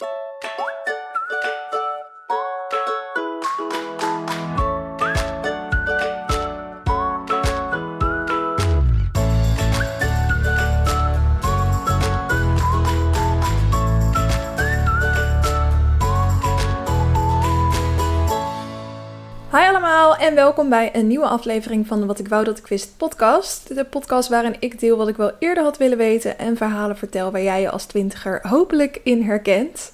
you welkom bij een nieuwe aflevering van de Wat ik wou dat ik wist podcast. De podcast waarin ik deel wat ik wel eerder had willen weten en verhalen vertel waar jij je als twintiger hopelijk in herkent.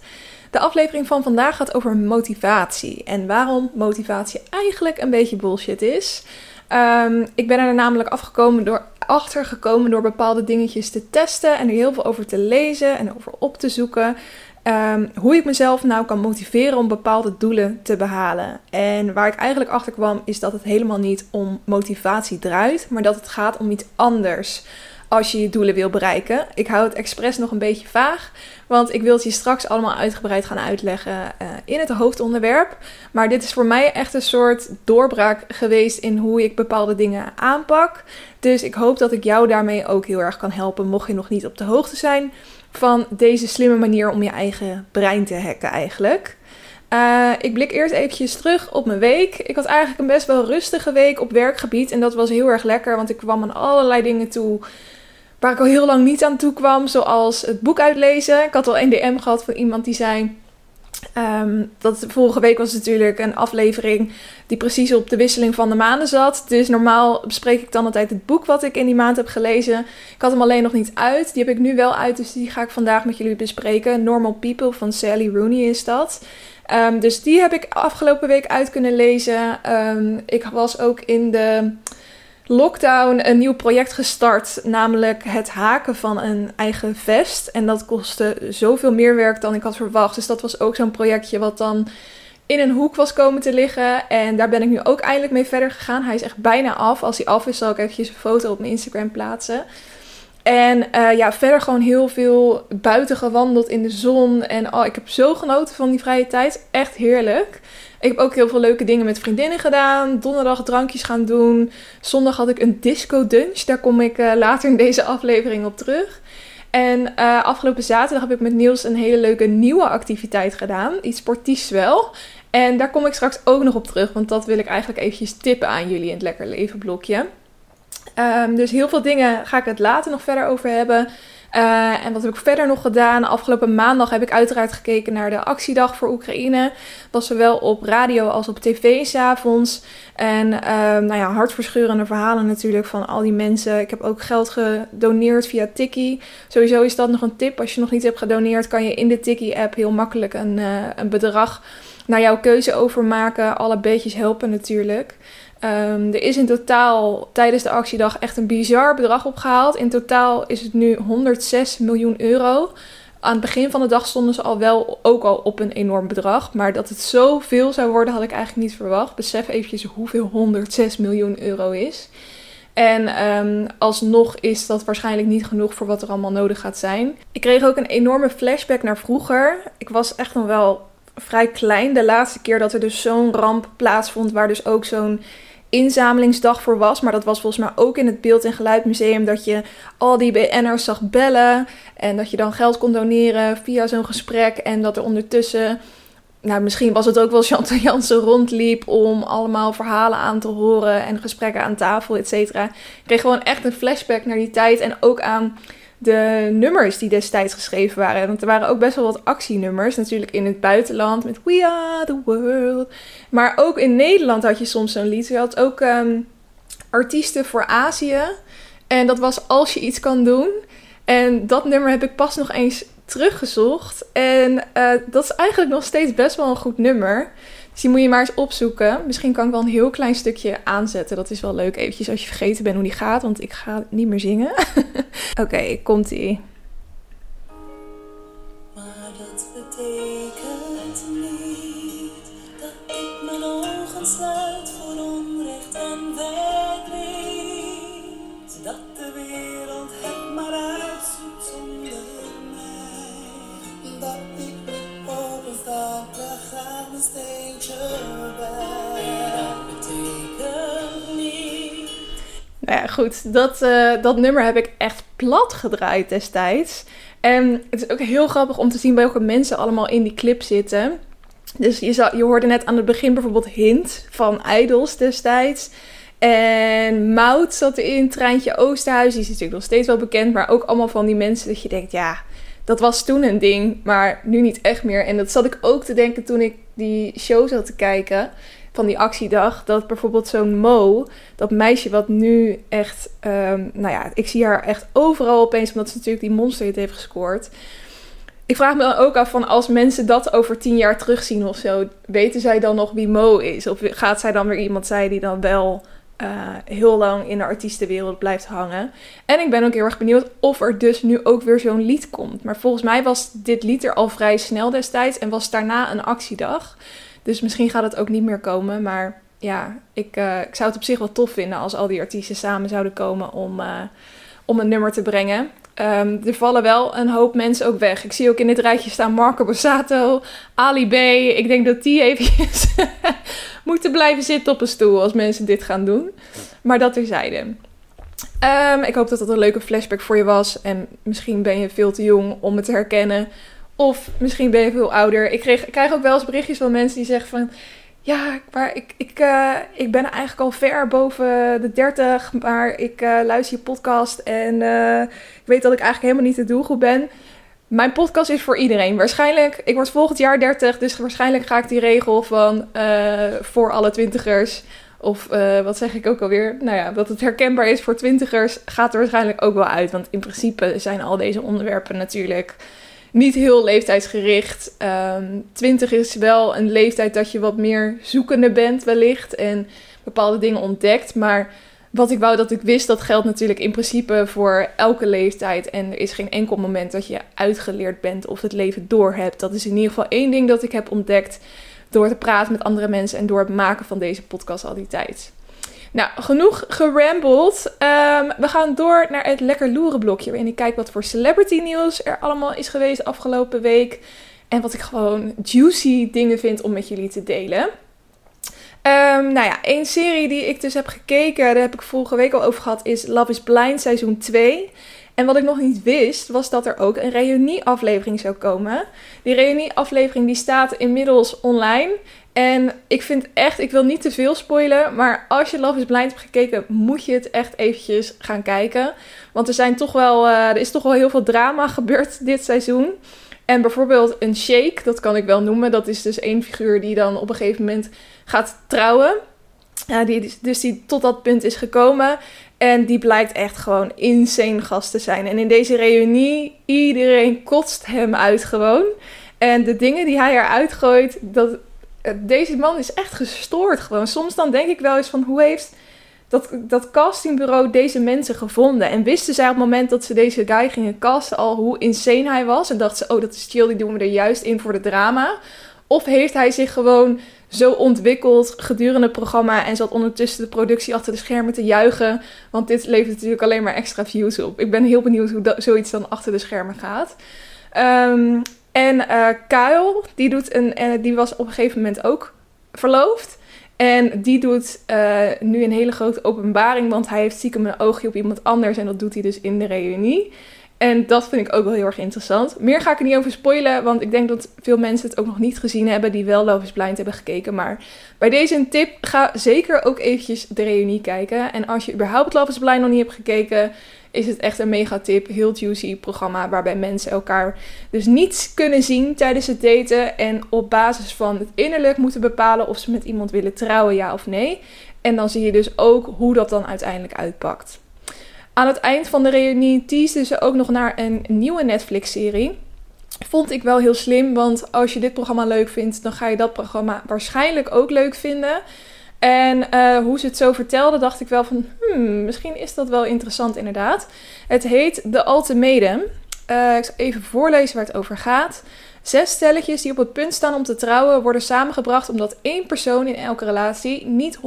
De aflevering van vandaag gaat over motivatie en waarom motivatie eigenlijk een beetje bullshit is. Ehm, ik ben er namelijk afgekomen door, achtergekomen door bepaalde dingetjes te testen en er heel veel over te lezen en over op te zoeken. Ehm, hoe ik mezelf nou kan motiveren om bepaalde doelen te behalen. En waar ik eigenlijk achter kwam is dat het helemaal niet om motivatie draait, maar dat het gaat om iets anders als je je doelen wil bereiken. Ik hou het expres nog een beetje vaag, want ik wil het je straks allemaal uitgebreid gaan uitleggen uh, in het hoofdonderwerp. Maar dit is voor mij echt een soort doorbraak geweest in hoe ik bepaalde dingen aanpak. Dus ik hoop dat ik jou daarmee ook heel erg kan helpen, mocht je nog niet op de hoogte zijn van deze slimme manier om je eigen brein te hacken eigenlijk. Uh, ik blik eerst eventjes terug op mijn week. Ik had eigenlijk een best wel rustige week op werkgebied. En dat was heel erg lekker, want ik kwam aan allerlei dingen toe waar ik al heel lang niet aan toe kwam. Zoals het boek uitlezen. Ik had al een DM gehad van iemand die zei... Um, dat vorige week was natuurlijk een aflevering die precies op de wisseling van de maanden zat. Dus normaal bespreek ik dan altijd het boek wat ik in die maand heb gelezen. Ik had hem alleen nog niet uit. Die heb ik nu wel uit, dus die ga ik vandaag met jullie bespreken. Normal People van Sally Rooney is dat. Um, dus die heb ik afgelopen week uit kunnen lezen. Um, ik was ook in de lockdown een nieuw project gestart, namelijk het haken van een eigen vest. En dat kostte zoveel meer werk dan ik had verwacht. Dus dat was ook zo'n projectje wat dan in een hoek was komen te liggen. En daar ben ik nu ook eindelijk mee verder gegaan. Hij is echt bijna af. Als hij af is, zal ik eventjes een foto op mijn Instagram plaatsen. En uh, ja, verder gewoon heel veel buiten gewandeld in de zon. En oh, ik heb zo genoten van die vrije tijd. Echt heerlijk. Ik heb ook heel veel leuke dingen met vriendinnen gedaan. Donderdag drankjes gaan doen. Zondag had ik een disco dunch. Daar kom ik uh, later in deze aflevering op terug. En uh, afgelopen zaterdag heb ik met Niels een hele leuke nieuwe activiteit gedaan. Iets sportiefs wel. En daar kom ik straks ook nog op terug. Want dat wil ik eigenlijk eventjes tippen aan jullie in het Lekker Leven blokje. Um, dus heel veel dingen ga ik het later nog verder over hebben. Uh, en wat heb ik verder nog gedaan? Afgelopen maandag heb ik uiteraard gekeken naar de actiedag voor Oekraïne. Was zowel op radio als op tv s'avonds. En uh, nou ja, hartverscheurende verhalen natuurlijk van al die mensen. Ik heb ook geld gedoneerd via Tiki. Sowieso is dat nog een tip. Als je nog niet hebt gedoneerd, kan je in de Tiki-app heel makkelijk een, uh, een bedrag naar jouw keuze overmaken. Alle beetjes helpen natuurlijk. Um, er is in totaal tijdens de actiedag echt een bizar bedrag opgehaald. In totaal is het nu 106 miljoen euro. Aan het begin van de dag stonden ze al wel ook al op een enorm bedrag. Maar dat het zoveel zou worden had ik eigenlijk niet verwacht. Besef eventjes hoeveel 106 miljoen euro is. En um, alsnog is dat waarschijnlijk niet genoeg voor wat er allemaal nodig gaat zijn. Ik kreeg ook een enorme flashback naar vroeger. Ik was echt nog wel vrij klein de laatste keer dat er dus zo'n ramp plaatsvond. Waar dus ook zo'n inzamelingsdag voor was. Maar dat was volgens mij ook in het Beeld- en Geluidmuseum. Dat je al die BN'ers zag bellen. En dat je dan geld kon doneren via zo'n gesprek. En dat er ondertussen. Nou, misschien was het ook wel Chantal Jansen rondliep om allemaal verhalen aan te horen en gesprekken aan tafel, et cetera. Ik kreeg gewoon echt een flashback naar die tijd en ook aan de nummers die destijds geschreven waren. Want er waren ook best wel wat actienummers. Natuurlijk in het buitenland met We Are the World. Maar ook in Nederland had je soms zo'n lied. Je had ook um, artiesten voor Azië. En dat was Als je iets kan doen. En dat nummer heb ik pas nog eens teruggezocht. En uh, dat is eigenlijk nog steeds best wel een goed nummer. Dus die moet je maar eens opzoeken. Misschien kan ik wel een heel klein stukje aanzetten. Dat is wel leuk eventjes als je vergeten bent hoe die gaat. Want ik ga niet meer zingen. Oké, komt-ie. Nou ja, goed. Dat, uh, dat nummer heb ik echt plat gedraaid destijds. En het is ook heel grappig om te zien welke mensen allemaal in die clip zitten. Dus je, je hoorde net aan het begin bijvoorbeeld Hint van Idols destijds. En Mout zat erin, Treintje Oosterhuis, die is natuurlijk nog steeds wel bekend. Maar ook allemaal van die mensen dat je denkt, ja, dat was toen een ding, maar nu niet echt meer. En dat zat ik ook te denken toen ik die show zat te kijken van die actiedag. Dat bijvoorbeeld zo'n Mo, dat meisje wat nu echt, um, nou ja, ik zie haar echt overal opeens, omdat ze natuurlijk die monster heeft gescoord. Ik vraag me dan ook af van als mensen dat over tien jaar terugzien of zo, weten zij dan nog wie Mo is? Of gaat zij dan weer iemand zijn die dan wel uh, heel lang in de artiestenwereld blijft hangen. En ik ben ook heel erg benieuwd of er dus nu ook weer zo'n lied komt. Maar volgens mij was dit lied er al vrij snel destijds en was daarna een actiedag. Dus misschien gaat het ook niet meer komen. Maar ja, ik, uh, ik zou het op zich wel tof vinden als al die artiesten samen zouden komen om, uh, om een nummer te brengen. Um, er vallen wel een hoop mensen ook weg. Ik zie ook in dit rijtje staan Marco Borsato, Ali B. Ik denk dat die eventjes moeten blijven zitten op een stoel als mensen dit gaan doen. Maar dat terzijde. Um, ik hoop dat dat een leuke flashback voor je was. En misschien ben je veel te jong om het te herkennen. Of misschien ben je veel ouder. Ik, kreeg, krijg ook wel eens berichtjes van mensen die zeggen van... Ja, maar ik, ik, uh, ik ben eigenlijk al ver boven de 30, maar ik uh, luister je podcast en uh, ik weet dat ik eigenlijk helemaal niet de doelgroep ben. Mijn podcast is voor iedereen. Waarschijnlijk, ik word volgend jaar 30, dus waarschijnlijk ga ik die regel van voor alle twintigers, of wat zeg ik ook alweer, nou ja, dat het herkenbaar is voor twintigers, gaat er waarschijnlijk ook wel uit. Want in principe zijn al deze onderwerpen natuurlijk niet heel leeftijdsgericht. Ehm, 20 is wel een leeftijd dat je wat meer zoekende bent, wellicht. En bepaalde dingen ontdekt. Maar wat ik wou dat ik wist, dat geldt natuurlijk in principe voor elke leeftijd. En er is geen enkel moment dat je uitgeleerd bent of het leven door hebt. Dat is in ieder geval één ding dat ik heb ontdekt door te praten met andere mensen en door het maken van deze podcast al die tijd. Nou, genoeg gerambeld. Um, we gaan door naar het lekker loeren blokje. Waarin ik kijk wat voor celebrity nieuws er allemaal is geweest afgelopen week. En wat ik gewoon juicy dingen vind om met jullie te delen. Um, nou ja, één serie die ik dus heb gekeken, daar heb ik vorige week al over gehad, is Love is Blind seizoen 2. En wat ik nog niet wist, was dat er ook een reunieaflevering zou komen. Die reunieaflevering die staat inmiddels online. En ik vind echt, ik wil niet te veel spoilen, maar als je Love is Blind hebt gekeken, moet je het echt eventjes gaan kijken. Want er, zijn toch wel, uh, er is toch wel heel veel drama gebeurd dit seizoen. En bijvoorbeeld een shake, dat kan ik wel noemen. Dat is dus één figuur die dan op een gegeven moment gaat trouwen. Ja, die, dus die tot dat punt is gekomen. En die blijkt echt gewoon insane gast te zijn. En in deze reunie, iedereen kotst hem uit gewoon. En de dingen die hij eruit gooit, dat, eh, deze man is echt gestoord gewoon. Soms dan denk ik wel eens van hoe heeft dat, dat castingbureau deze mensen gevonden? En wisten zij op het moment dat ze deze guy gingen casten al hoe insane hij was? En dachten ze, oh dat is chill, die doen we er juist in voor de drama. Of heeft hij zich gewoon zo ontwikkeld gedurende het programma en zat ondertussen de productie achter de schermen te juichen? Want dit levert natuurlijk alleen maar extra views op. Ik ben heel benieuwd hoe zoiets dan achter de schermen gaat. Um, en uh, Kyle, die, doet een, uh, die was op een gegeven moment ook verloofd. En die doet uh, nu een hele grote openbaring, want hij heeft stiekem een oogje op iemand anders. En dat doet hij dus in de reunie. En dat vind ik ook wel heel erg interessant. Meer ga ik er niet over spoilen, want ik denk dat veel mensen het ook nog niet gezien hebben die wel Love is Blind hebben gekeken. Maar bij deze een tip, ga zeker ook eventjes de reunie kijken. En als je überhaupt Love is Blind nog niet hebt gekeken, is het echt een mega tip. Heel juicy programma waarbij mensen elkaar dus niets kunnen zien tijdens het daten. En op basis van het innerlijk moeten bepalen of ze met iemand willen trouwen, ja of nee. En dan zie je dus ook hoe dat dan uiteindelijk uitpakt. Aan het eind van de reunie teasden ze ook nog naar een nieuwe Netflix-serie. Vond ik wel heel slim, want als je dit programma leuk vindt, dan ga je dat programma waarschijnlijk ook leuk vinden. En uh, hoe ze het zo vertelde, dacht ik wel van, hmm, misschien is dat wel interessant inderdaad. Het heet The Ultimatum. Uh, ik zal even voorlezen waar het over gaat. Zes stelletjes die op het punt staan om te trouwen worden samengebracht omdat één persoon in elke relatie niet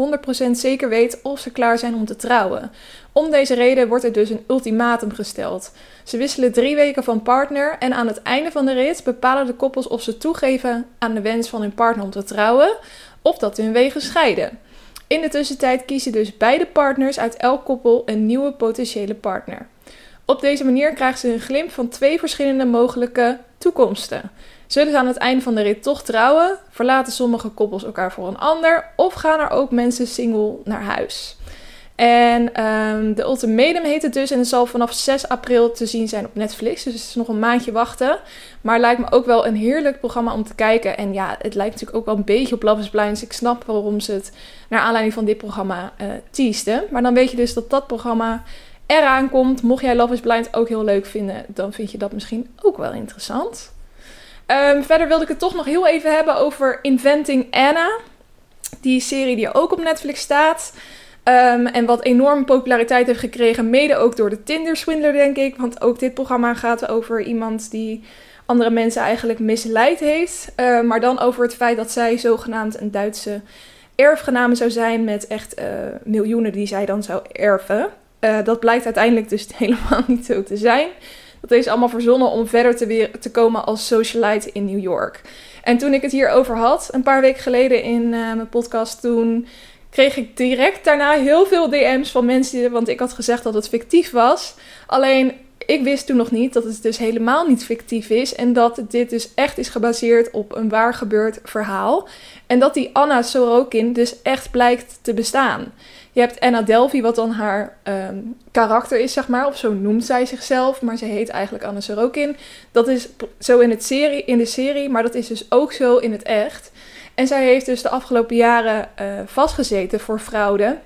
100% zeker weet of ze klaar zijn om te trouwen. Om deze reden wordt er dus een ultimatum gesteld. Ze wisselen drie weken van partner en aan het einde van de rit bepalen de koppels of ze toegeven aan de wens van hun partner om te trouwen of dat hun wegen scheiden. In de tussentijd kiezen dus beide partners uit elk koppel een nieuwe potentiële partner. Op deze manier krijgen ze een glimp van twee verschillende mogelijke toekomsten. Zullen ze aan het einde van de rit toch trouwen? Verlaten sommige koppels elkaar voor een ander? Of gaan er ook mensen single naar huis? En um, de Ultimatum heet het dus en het zal vanaf 6 april te zien zijn op Netflix. Dus het is nog een maandje wachten. Maar lijkt me ook wel een heerlijk programma om te kijken. En ja, het lijkt natuurlijk ook wel een beetje op Love is Blind. Dus ik snap waarom ze het naar aanleiding van dit programma uh, teasten. Maar dan weet je dus dat dat programma eraan komt. Mocht jij Love is Blind ook heel leuk vinden, dan vind je dat misschien ook wel interessant. Um, verder wilde ik het toch nog heel even hebben over Inventing Anna. Die serie die ook op Netflix staat. Um, en wat enorm populariteit heeft gekregen, mede ook door de Tinder-swindler, denk ik. Want ook dit programma gaat over iemand die andere mensen eigenlijk misleid heeft. Uh, maar dan over het feit dat zij zogenaamd een Duitse erfgename zou zijn met echt uh, miljoenen die zij dan zou erven. Uh, dat blijkt uiteindelijk dus helemaal niet zo te zijn. Dat is allemaal verzonnen om verder te, weer, te komen als socialite in New York. En toen ik het hierover had, een paar weken geleden in mijn podcast, toen kreeg ik direct daarna heel veel DM's van mensen, want ik had gezegd dat het fictief was. Alleen ik wist toen nog niet dat het dus helemaal niet fictief is en dat dit dus echt is gebaseerd op een waar gebeurd verhaal. En dat die Anna Sorokin dus echt blijkt te bestaan. Je hebt Anna Delvey, wat dan haar um, karakter is, zeg maar. Of zo noemt zij zichzelf. Maar ze heet eigenlijk Anna Sorokin. Dat is zo in, het serie, in de serie, maar dat is dus ook zo in het echt. En zij heeft dus de afgelopen jaren uh, vastgezeten voor fraude.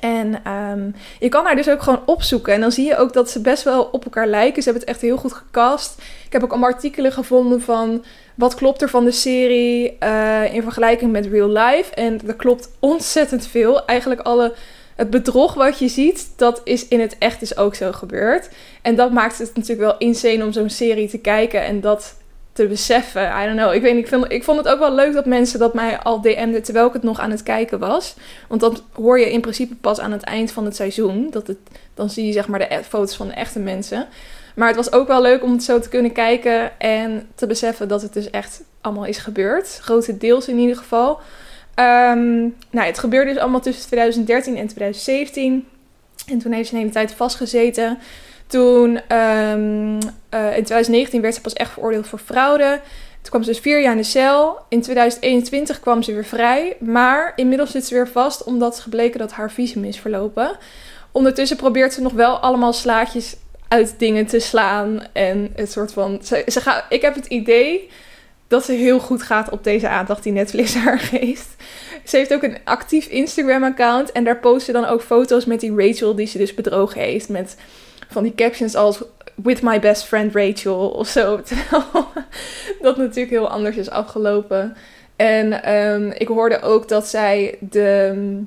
En um, je kan haar dus ook gewoon opzoeken. En dan zie je ook dat ze best wel op elkaar lijken. Ze hebben het echt heel goed gecast. Ik heb ook allemaal artikelen gevonden van wat klopt er van de serie uh, in vergelijking met real life. En er klopt ontzettend veel. Eigenlijk alle het bedrog wat je ziet, dat is in het echt dus ook zo gebeurd. En dat maakt het natuurlijk wel insane om zo'n serie te kijken. En dat te beseffen. I don't know. Ik, weet, ik, vind, ik vond het ook wel leuk dat mensen dat mij al DM'den terwijl ik het nog aan het kijken was. Want dat hoor je in principe pas aan het eind van het seizoen. Dat het, dan zie je zeg maar de e-, foto's van de echte mensen. Maar het was ook wel leuk om het zo te kunnen kijken en te beseffen dat het dus echt allemaal is gebeurd. Grote deels in ieder geval. Um, nou, het gebeurde dus allemaal tussen 2013 en 2017. En toen heeft ze een hele tijd vastgezeten. Toen um, uh, in 2019 werd ze pas echt veroordeeld voor fraude. Toen kwam ze dus vier jaar in de cel. In 2021 kwam ze weer vrij. Maar inmiddels zit ze weer vast omdat is gebleken dat haar visum is verlopen. Ondertussen probeert ze nog wel allemaal slaatjes uit dingen te slaan. En het soort van. Ze, ze ik heb het idee dat ze heel goed gaat op deze aandacht die Netflix haar geeft. Ze heeft ook een actief Instagram-account. En daar post ze dan ook foto's met die Rachel die ze dus bedrogen heeft. Met van die captions als with my best friend Rachel of zo. Dat natuurlijk heel anders is afgelopen. En um, ik hoorde ook dat zij de,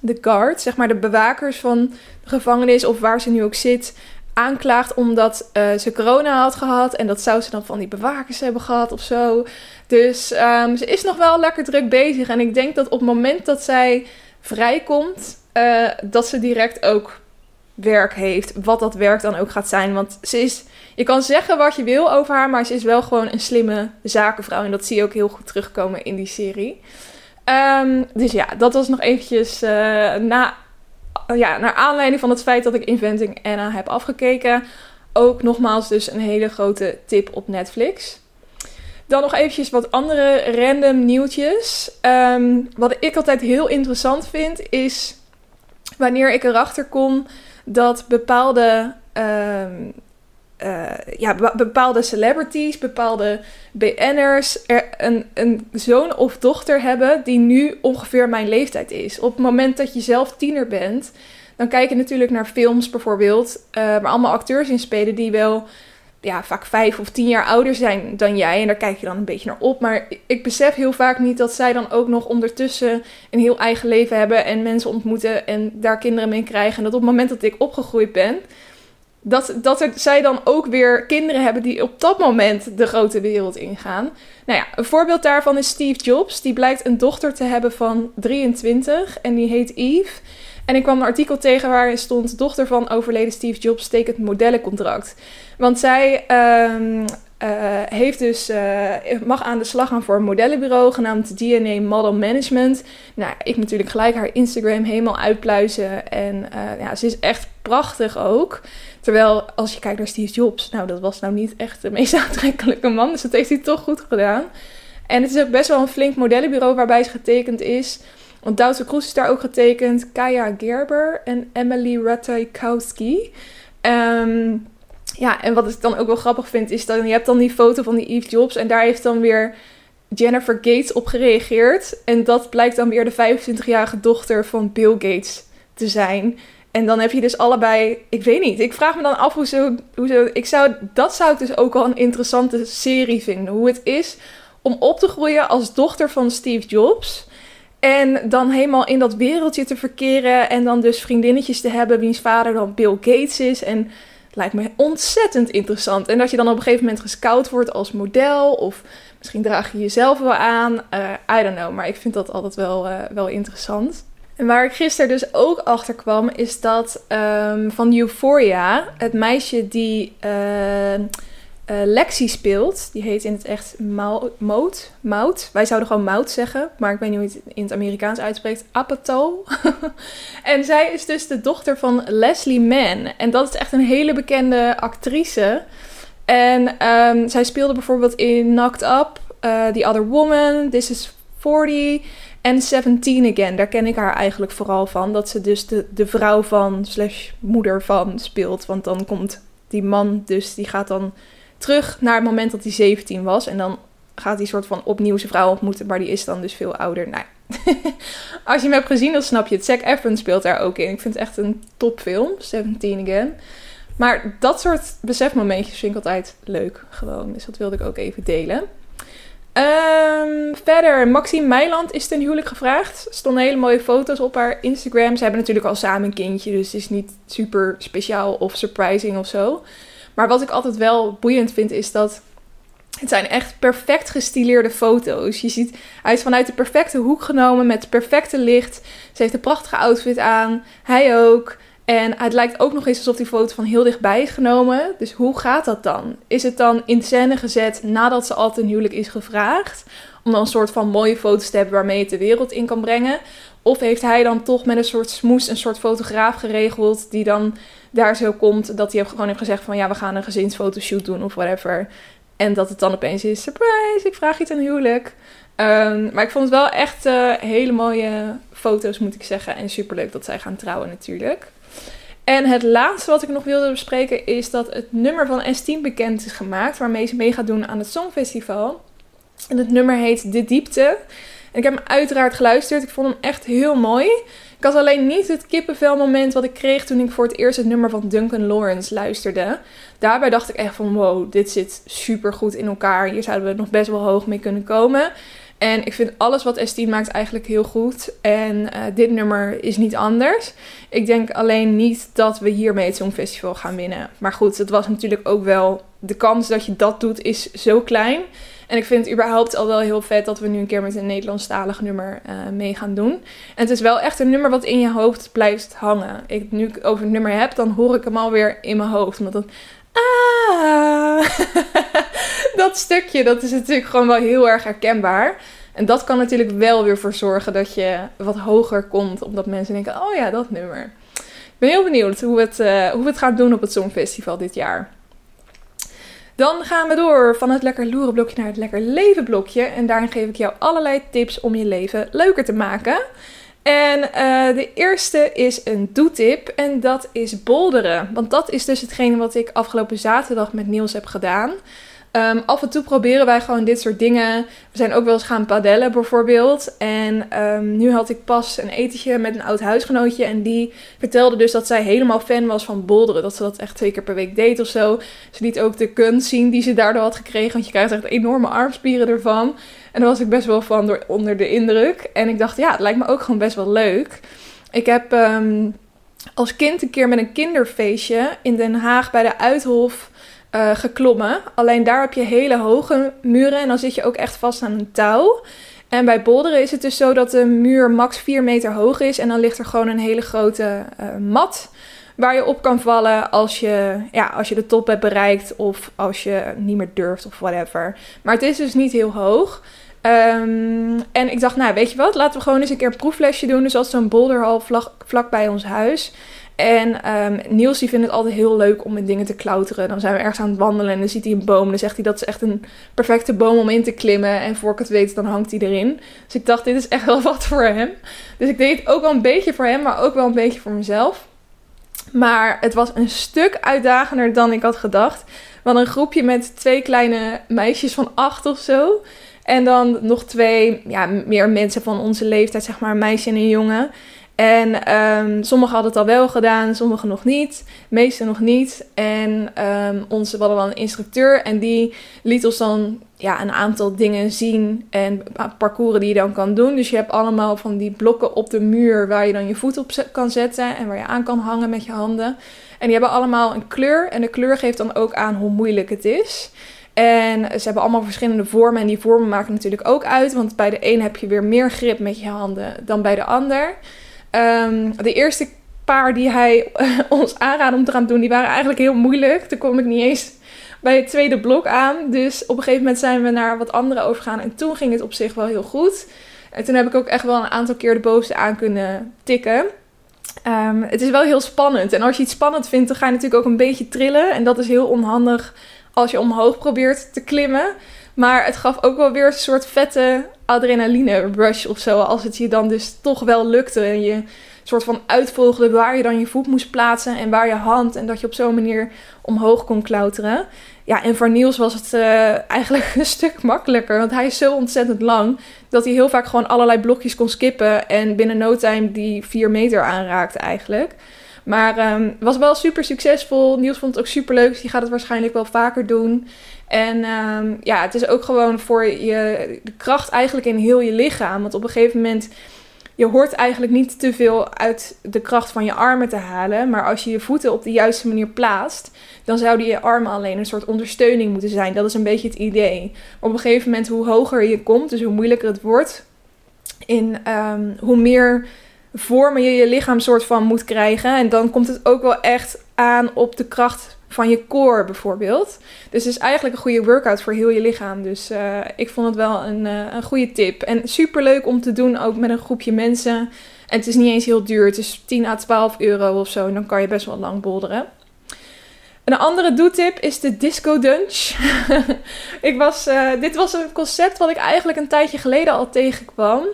de guard, zeg maar de bewakers van de gevangenis of waar ze nu ook zit, aanklaagt omdat uh, ze corona had gehad. En dat zou ze dan van die bewakers hebben gehad of zo. Dus um, ze is nog wel lekker druk bezig. En ik denk dat op het moment dat zij vrijkomt, uh, dat ze direct ook werk heeft. Wat dat werk dan ook gaat zijn. Want ze is, je kan zeggen wat je wil over haar, maar ze is wel gewoon een slimme zakenvrouw. En dat zie je ook heel goed terugkomen in die serie. Um, dus ja, dat was nog eventjes uh, na, ja, naar aanleiding van het feit dat ik Inventing Anna heb afgekeken. Ook nogmaals dus een hele grote tip op Netflix. Dan nog eventjes wat andere random nieuwtjes. Um, wat ik altijd heel interessant vind is wanneer ik erachter kom dat bepaalde, uh, uh, ja, bepaalde celebrities, bepaalde BN'ers er een, een zoon of dochter hebben die nu ongeveer mijn leeftijd is. Op het moment dat je zelf tiener bent, dan kijk je natuurlijk naar films bijvoorbeeld, uh, waar allemaal acteurs in spelen die wel ja, vaak vijf of tien jaar ouder zijn dan jij. En daar kijk je dan een beetje naar op. Maar ik besef heel vaak niet dat zij dan ook nog ondertussen een heel eigen leven hebben. En mensen ontmoeten en daar kinderen mee krijgen. En dat op het moment dat ik opgegroeid ben, dat, dat er, zij dan ook weer kinderen hebben die op dat moment de grote wereld ingaan. Nou ja, een voorbeeld daarvan is Steve Jobs. Die blijkt een dochter te hebben van 23 en die heet Eve. En ik kwam een artikel tegen waarin stond: dochter van overleden Steve Jobs tekent modellencontract. Want zij um, uh, heeft dus, uh, mag aan de slag gaan voor een modellenbureau genaamd DNA Model Management. Nou, ik natuurlijk gelijk haar Instagram helemaal uitpluizen. En uh, ja, ze is echt prachtig ook. Terwijl als je kijkt naar Steve Jobs, nou dat was nou niet echt de meest aantrekkelijke man. Dus dat heeft hij toch goed gedaan. En het is ook best wel een flink modellenbureau waarbij ze getekend is. Want Duitse Kroes is daar ook getekend. Kaya Gerber en Emily Ratajkowski. Um, ja, en wat ik dan ook wel grappig vind, is dat je hebt dan die foto van die Eve Jobs. En daar heeft dan weer Jennifer Gates op gereageerd. En dat blijkt dan weer de 25-jarige dochter van Bill Gates te zijn. En dan heb je dus allebei, ik weet niet, ik vraag me dan af hoe zo, hoe zo ik zou, dat zou ik dus ook al een interessante serie vinden. Hoe het is om op te groeien als dochter van Steve Jobs. En dan helemaal in dat wereldje te verkeren. En dan dus vriendinnetjes te hebben wiens vader dan Bill Gates is. En lijkt me ontzettend interessant. En dat je dan op een gegeven moment gescout wordt als model. Of misschien draag je jezelf wel aan. Uh, I don't know. Maar ik vind dat altijd wel, uh, wel interessant. En waar ik gisteren dus ook achter kwam, is dat um, van Euphoria, het meisje die uh, uh, Lexi speelt. Die heet in het echt Mout. Mout. Wij zouden gewoon Mout zeggen. Maar ik weet niet hoe het in het Amerikaans uitspreekt. Apatow. en zij is dus de dochter van Leslie Mann. En dat is echt een hele bekende actrice. En um, zij speelde bijvoorbeeld in Knocked Up. Uh, The Other Woman. This is 40. En 17 Again. Daar ken ik haar eigenlijk vooral van. Dat ze dus de, de vrouw van slash moeder van speelt. Want dan komt die man dus, die gaat dan terug naar het moment dat hij 17 was. En dan gaat hij soort van opnieuw zijn vrouw ontmoeten, maar die is dan dus veel ouder. Nou, als je hem hebt gezien, dan snap je het. Zac Efron speelt daar ook in. Ik vind het echt een topfilm, 17 Again. Maar dat soort besefmomentjes vind ik altijd leuk, gewoon. Dus dat wilde ik ook even delen. Um, verder, Maxime Meiland is ten huwelijk gevraagd. Er stonden hele mooie foto's op haar Instagram. Ze hebben natuurlijk al samen een kindje, dus het is niet super speciaal of surprising of zo. Maar wat ik altijd wel boeiend vind, is dat het zijn echt perfect gestileerde foto's. Je ziet, hij is vanuit de perfecte hoek genomen met het perfecte licht. Ze heeft een prachtige outfit aan. Hij ook. En het lijkt ook nog eens alsof die foto van heel dichtbij is genomen. Dus hoe gaat dat dan? Is het dan in scène gezet nadat ze al ten huwelijk is gevraagd? Om dan een soort van mooie foto's te hebben waarmee je het de wereld in kan brengen? Of heeft hij dan toch met een soort smoes een soort fotograaf geregeld die dan daar zo komt dat hij gewoon heeft gezegd van ja, we gaan een gezinsfotoshoot doen of whatever. En dat het dan opeens is, surprise, ik vraag je ten huwelijk. Um, maar ik vond het wel echt uh, hele mooie foto's, moet ik zeggen. En superleuk dat zij gaan trouwen natuurlijk. En het laatste wat ik nog wilde bespreken is dat het nummer van S10 bekend is gemaakt. Waarmee ze mee gaat doen aan het Songfestival. En het nummer heet De Diepte. En ik heb hem uiteraard geluisterd. Ik vond hem echt heel mooi. Ik had alleen niet het kippenvelmoment wat ik kreeg toen ik voor het eerst het nummer van Duncan Lawrence luisterde. Daarbij dacht ik echt van wow, dit zit super goed in elkaar. Hier zouden we nog best wel hoog mee kunnen komen. En ik vind alles wat S10 maakt eigenlijk heel goed. En uh, dit nummer is niet anders. Ik denk alleen niet dat we hiermee het Songfestival gaan winnen. Maar goed, het was natuurlijk ook wel... De kans dat je dat doet is zo klein. En ik vind het überhaupt al wel heel vet dat we nu een keer met een Nederlandstalig nummer uh, mee gaan doen. En het is wel echt een nummer wat in je hoofd blijft hangen. Ik, nu ik over het nummer heb, dan hoor ik hem alweer in mijn hoofd. Omdat dan... Ah, dat stukje, dat is natuurlijk gewoon wel heel erg herkenbaar. En dat kan natuurlijk wel weer voor zorgen dat je wat hoger komt. Omdat mensen denken, oh ja, dat nummer. Ik ben heel benieuwd hoe het, uh, hoe we het gaan doen op het Songfestival dit jaar. Dan gaan we door van het lekker loeren blokje naar het lekker leven blokje. En daarin geef ik jou allerlei tips om je leven leuker te maken. En uh, de eerste is een doetip en dat is bolderen. Want dat is dus hetgene wat ik afgelopen zaterdag met Niels heb gedaan. Um, af en toe proberen wij gewoon dit soort dingen. We zijn ook wel eens gaan padellen bijvoorbeeld. En um, nu had ik pas een etentje met een oud huisgenootje. En die vertelde dus dat zij helemaal fan was van bolderen. Dat ze dat echt twee keer per week deed of zo. Ze liet ook de kunst zien die ze daardoor had gekregen. Want je krijgt echt enorme armspieren ervan. En daar was ik best wel van door, onder de indruk. En ik dacht, ja, het lijkt me ook gewoon best wel leuk. Ik heb um, als kind een keer met een kinderfeestje in Den Haag bij de Uithof uh, geklommen. Alleen daar heb je hele hoge muren en dan zit je ook echt vast aan een touw. En bij bolderen is het dus zo dat de muur max 4 meter hoog is en dan ligt er gewoon een hele grote uh, mat waar je op kan vallen als je, ja, als je de top hebt bereikt of als je niet meer durft of whatever. Maar het is dus niet heel hoog. Ehm, en ik dacht, nou weet je wat, laten we gewoon eens een keer een proeflesje doen. Dus als zo'n boulderhal vlak, vlak bij ons huis. En um, Niels die vindt het altijd heel leuk om in dingen te klauteren. Dan zijn we ergens aan het wandelen en dan ziet hij een boom. Dan zegt hij dat is echt een perfecte boom om in te klimmen. En voor ik het weet, dan hangt hij erin. Dus ik dacht, dit is echt wel wat voor hem. Dus ik deed het ook wel een beetje voor hem, maar ook wel een beetje voor mezelf. Maar het was een stuk uitdagender dan ik had gedacht. Hadden een groepje met twee kleine meisjes van acht of zo. En dan nog twee, ja, meer mensen van onze leeftijd, zeg maar, een meisje en een jongen. En um, sommigen hadden het al wel gedaan, sommigen nog niet. De meeste nog niet. En um, onze, we hadden dan een instructeur en die liet ons dan ja, een aantal dingen zien en parcours die je dan kan doen. Dus je hebt allemaal van die blokken op de muur waar je dan je voet op kan zetten en waar je aan kan hangen met je handen. En die hebben allemaal een kleur en de kleur geeft dan ook aan hoe moeilijk het is. En ze hebben allemaal verschillende vormen en die vormen maken natuurlijk ook uit, want bij de een heb je weer meer grip met je handen dan bij de ander. Um, de eerste paar die hij ons aanraadde om te gaan doen, die waren eigenlijk heel moeilijk. Toen kom ik niet eens bij het tweede blok aan. Dus op een gegeven moment zijn we naar wat andere overgegaan. En toen ging het op zich wel heel goed. En toen heb ik ook echt wel een aantal keer de bovenste aan kunnen tikken. Um, het is wel heel spannend. En als je iets spannend vindt, dan ga je natuurlijk ook een beetje trillen. En dat is heel onhandig als je omhoog probeert te klimmen. Maar het gaf ook wel weer een soort vette adrenaline rush of zo. Als het je dan dus toch wel lukte. En je soort van uitvolgde waar je dan je voet moest plaatsen en waar je hand. En dat je op zo'n manier omhoog kon klauteren. Ja, en voor Niels was het uh, eigenlijk een stuk makkelijker. Want hij is zo ontzettend lang dat hij heel vaak gewoon allerlei blokjes kon skippen. En binnen no time die 4 meter aanraakte eigenlijk. Maar um, was wel super succesvol. Niels vond het ook super leuk. Dus die gaat het waarschijnlijk wel vaker doen. En um, ja, het is ook gewoon voor je de kracht eigenlijk in heel je lichaam. Want op een gegeven moment, je hoort eigenlijk niet te veel uit de kracht van je armen te halen. Maar als je je voeten op de juiste manier plaatst, dan zouden je armen alleen een soort ondersteuning moeten zijn. Dat is een beetje het idee. op een gegeven moment, hoe hoger je komt, dus hoe moeilijker het wordt, in um, hoe meer vormen je je lichaam soort van moet krijgen. En dan komt het ook wel echt aan op de kracht van je core bijvoorbeeld. Dus het is eigenlijk een goede workout voor heel je lichaam. Dus uh, ik vond het wel een, uh, een goede tip. En super leuk om te doen, ook met een groepje mensen. En het is niet eens heel duur. Het is 10 à 12 euro of zo. En dan kan je best wel lang bolderen. Een andere doetip is de Disco Dunch. ik was, uh, dit was een concept wat ik eigenlijk een tijdje geleden al tegenkwam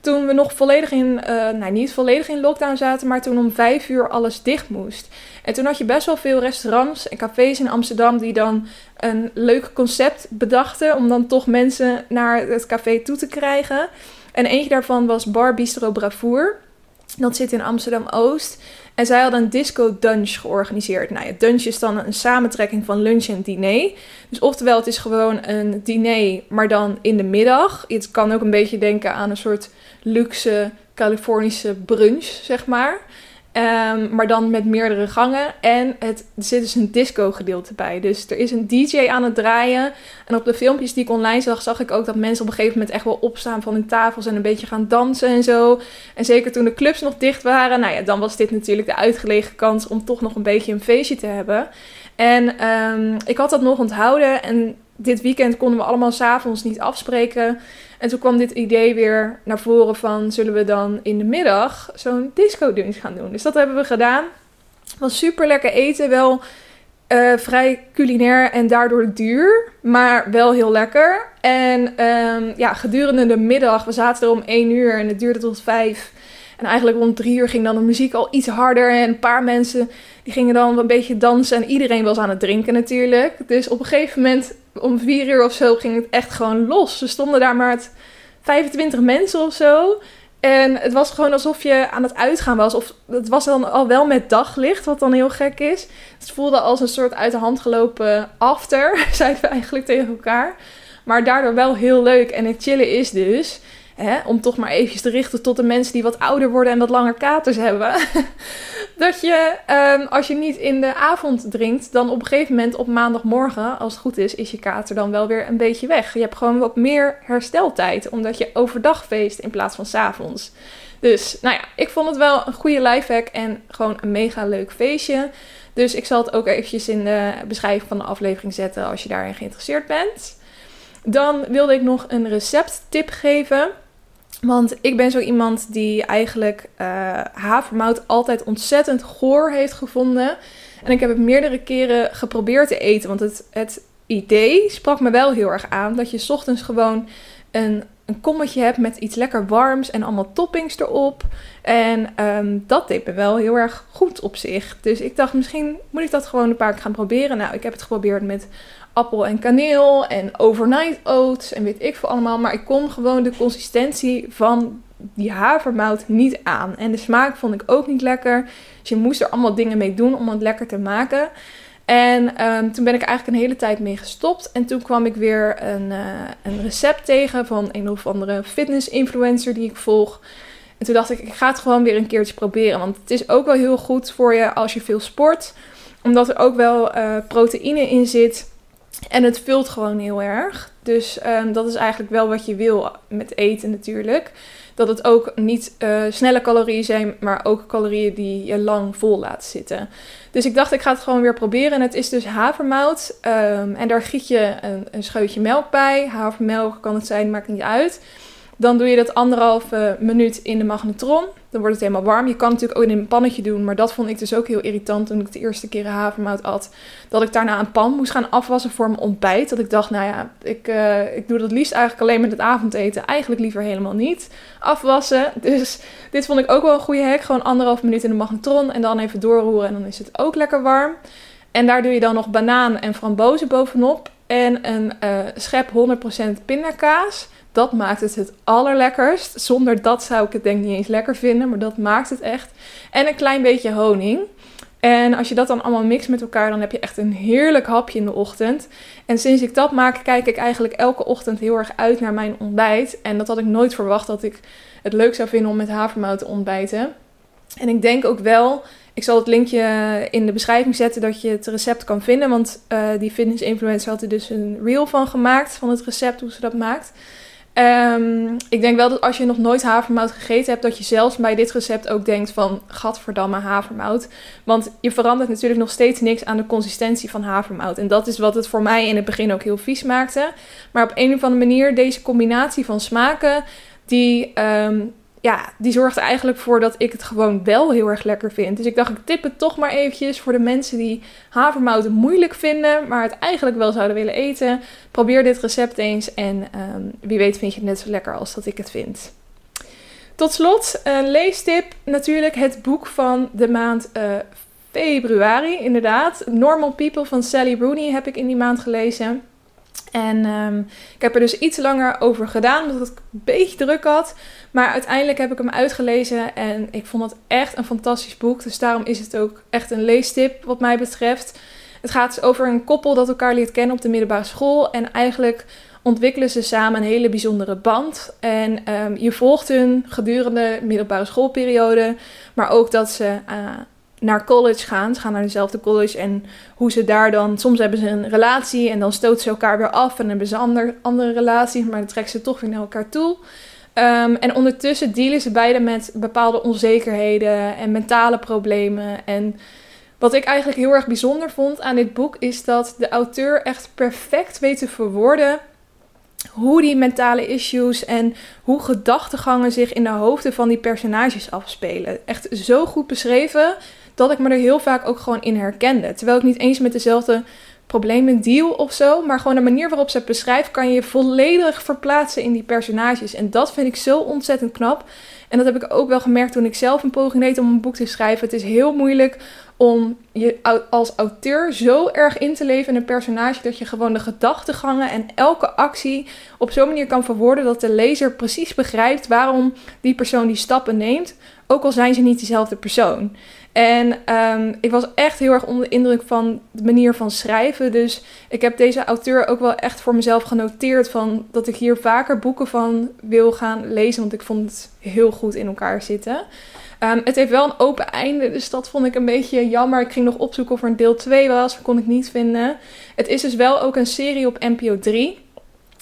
toen we nog volledig in, nou niet volledig in lockdown zaten, maar toen om vijf uur alles dicht moest. En toen had je best wel veel restaurants en cafés in Amsterdam die dan een leuk concept bedachten om dan toch mensen naar het café toe te krijgen. En eentje daarvan was Bar Bistro Bravour. Dat zit in Amsterdam Oost. En zij hadden een disco dunch georganiseerd. Nou ja, dunch is dan een samentrekking van lunch en diner. Dus oftewel, het is gewoon een diner, maar dan in de middag. Het kan ook een beetje denken aan een soort luxe Californische brunch, zeg maar. Um, maar dan met meerdere gangen. En het, er zit dus een disco gedeelte bij. Dus er is een DJ aan het draaien. En op de filmpjes die ik online zag, zag ik ook dat mensen op een gegeven moment echt wel opstaan van hun tafels en een beetje gaan dansen en zo. En zeker toen de clubs nog dicht waren, nou ja, dan was dit natuurlijk de uitgelegen kans om toch nog een beetje een feestje te hebben. En um, ik had dat nog onthouden. En dit weekend konden we allemaal s'avonds niet afspreken. En toen kwam dit idee weer naar voren van... zullen we dan in de middag zo'n disco-dunch gaan doen? Dus dat hebben we gedaan. Was super lekker eten. Wel uh, vrij culinair en daardoor duur. Maar wel heel lekker. En um, ja, gedurende de middag... We zaten er om 1 uur en het duurde tot 5... En eigenlijk rond drie uur ging dan de muziek al iets harder. En een paar mensen die gingen dan een beetje dansen. En iedereen was aan het drinken natuurlijk. Dus op een gegeven moment, om vier uur of zo, ging het echt gewoon los. Ze stonden daar maar met 25 mensen of zo. En het was gewoon alsof je aan het uitgaan was. Of het was dan al wel met daglicht, wat dan heel gek is. Het voelde als een soort uit de hand gelopen after, zeiden we eigenlijk tegen elkaar. Maar daardoor wel heel leuk. En het chillen is dus hè, om toch maar eventjes te richten tot de mensen die wat ouder worden en wat langer katers hebben. dat je, ehm, als je niet in de avond drinkt, dan op een gegeven moment op maandagmorgen, als het goed is, is je kater dan wel weer een beetje weg. Je hebt gewoon wat meer hersteltijd, omdat je overdag feest in plaats van s avonds. Dus nou ja, ik vond het wel een goede lifehack en gewoon een mega leuk feestje. Dus ik zal het ook eventjes in de beschrijving van de aflevering zetten als je daarin geïnteresseerd bent. Dan wilde ik nog een recepttip geven. Want ik ben zo iemand die eigenlijk uh, havermout altijd ontzettend goor heeft gevonden. En ik heb het meerdere keren geprobeerd te eten. Want het, het idee sprak me wel heel erg aan. Dat je ochtends gewoon een, een kommetje hebt met iets lekker warms en allemaal toppings erop. En ehm, dat deed me wel heel erg goed op zich. Dus ik dacht, misschien moet ik dat gewoon een paar keer gaan proberen. Nou, ik heb het geprobeerd met appel en kaneel en overnight oats en weet ik veel allemaal. Maar ik kon gewoon de consistentie van die havermout niet aan. En de smaak vond ik ook niet lekker. Dus je moest er allemaal dingen mee doen om het lekker te maken. En ehm, toen ben ik eigenlijk een hele tijd mee gestopt. En toen kwam ik weer een, uh, een recept tegen van een of andere fitness influencer die ik volg. En toen dacht ik, ik ga het gewoon weer een keertje proberen. Want het is ook wel heel goed voor je als je veel sport. Omdat er ook wel uh, proteïne in zit. En het vult gewoon heel erg. Dus um, dat is eigenlijk wel wat je wil met eten natuurlijk. Dat het ook niet uh, snelle calorieën zijn, maar ook calorieën die je lang vol laat zitten. Dus ik dacht, ik ga het gewoon weer proberen. En het is dus havermout. Um, en daar giet je een scheutje melk bij. Havermelk kan het zijn, maakt niet uit. Dan doe je dat anderhalve minuut in de magnetron. Dan wordt het helemaal warm. Je kan natuurlijk ook in een pannetje doen. Maar dat vond ik dus ook heel irritant toen ik de eerste keer havermout at. Dat ik daarna een pan moest gaan afwassen voor mijn ontbijt. Dat ik dacht, nou ja, ik, uh, ik doe dat liefst eigenlijk alleen met het avondeten. Eigenlijk liever helemaal niet afwassen. Dus dit vond ik ook wel een goede hack. Gewoon anderhalf minuut in de magnetron. En dan even doorroeren. En dan is het ook lekker warm. En daar doe je dan nog banaan en frambozen bovenop. En een uh, schep 100% pindakaas. Dat maakt het het allerlekkerst. Zonder dat zou ik het denk niet eens lekker vinden, maar dat maakt het echt. En een klein beetje honing. En als je dat dan allemaal mixt met elkaar, dan heb je echt een heerlijk hapje in de ochtend. En sinds ik dat maak, kijk ik eigenlijk elke ochtend heel erg uit naar mijn ontbijt. En dat had ik nooit verwacht dat ik het leuk zou vinden om met havermout te ontbijten. En ik denk ook wel, ik zal het linkje in de beschrijving zetten dat je het recept kan vinden. Want uh, die fitness influencer had er dus een reel van gemaakt, van het recept, hoe ze dat maakt. Um, ik denk wel dat als je nog nooit havermout gegeten hebt, dat je zelfs bij dit recept ook denkt van gadverdamme havermout. Want je verandert natuurlijk nog steeds niks aan de consistentie van havermout. En dat is wat het voor mij in het begin ook heel vies maakte. Maar op een of andere manier, deze combinatie van smaken, die um, ja, die zorgt eigenlijk voor dat ik het gewoon wel heel erg lekker vind. Dus ik dacht, ik tip het toch maar eventjes voor de mensen die havermouten moeilijk vinden, maar het eigenlijk wel zouden willen eten. Probeer dit recept eens en um, wie weet vind je het net zo lekker als dat ik het vind. Tot slot, een leestip. Natuurlijk het boek van de maand uh, februari, inderdaad. Normal People van Sally Rooney heb ik in die maand gelezen. En um, ik heb er dus iets langer over gedaan, omdat ik een beetje druk had. Maar uiteindelijk heb ik hem uitgelezen en ik vond het echt een fantastisch boek. Dus daarom is het ook echt een leestip wat mij betreft. Het gaat dus over een koppel dat elkaar leert kennen op de middelbare school. En eigenlijk ontwikkelen ze samen een hele bijzondere band. En um, je volgt hun gedurende de middelbare schoolperiode. Maar ook dat ze uh, naar college gaan. Ze gaan naar dezelfde college en hoe ze daar dan... Soms hebben ze een relatie en dan stoten ze elkaar weer af... en hebben ze ander, andere relaties, maar dan trekken ze toch weer naar elkaar toe. Um, en ondertussen dealen ze beiden met bepaalde onzekerheden en mentale problemen. En wat ik eigenlijk heel erg bijzonder vond aan dit boek... is dat de auteur echt perfect weet te verwoorden hoe die mentale issues en hoe gedachtegangen zich in de hoofden van die personages afspelen. Echt zo goed beschreven dat ik me er heel vaak ook gewoon in herkende. Terwijl ik niet eens met dezelfde problemen deal of zo, maar gewoon de manier waarop ze het beschrijft, kan je volledig verplaatsen in die personages. En dat vind ik zo ontzettend knap. En dat heb ik ook wel gemerkt toen ik zelf een poging deed om een boek te schrijven. Het is heel moeilijk om je als auteur zo erg in te leven in een personage dat je gewoon de gedachtegangen en elke actie op zo'n manier kan verwoorden dat de lezer precies begrijpt waarom die persoon die stappen neemt, ook al zijn ze niet dezelfde persoon. En ehm, ik was echt heel erg onder de indruk van de manier van schrijven. Dus ik heb deze auteur ook wel echt voor mezelf genoteerd van dat ik hier vaker boeken van wil gaan lezen. Want ik vond het heel goed in elkaar zitten. Ehm, het heeft wel een open einde, dus dat vond ik een beetje jammer. Ik ging nog opzoeken of er een deel 2 was, maar kon ik niet vinden. Het is dus wel ook een serie op NPO 3.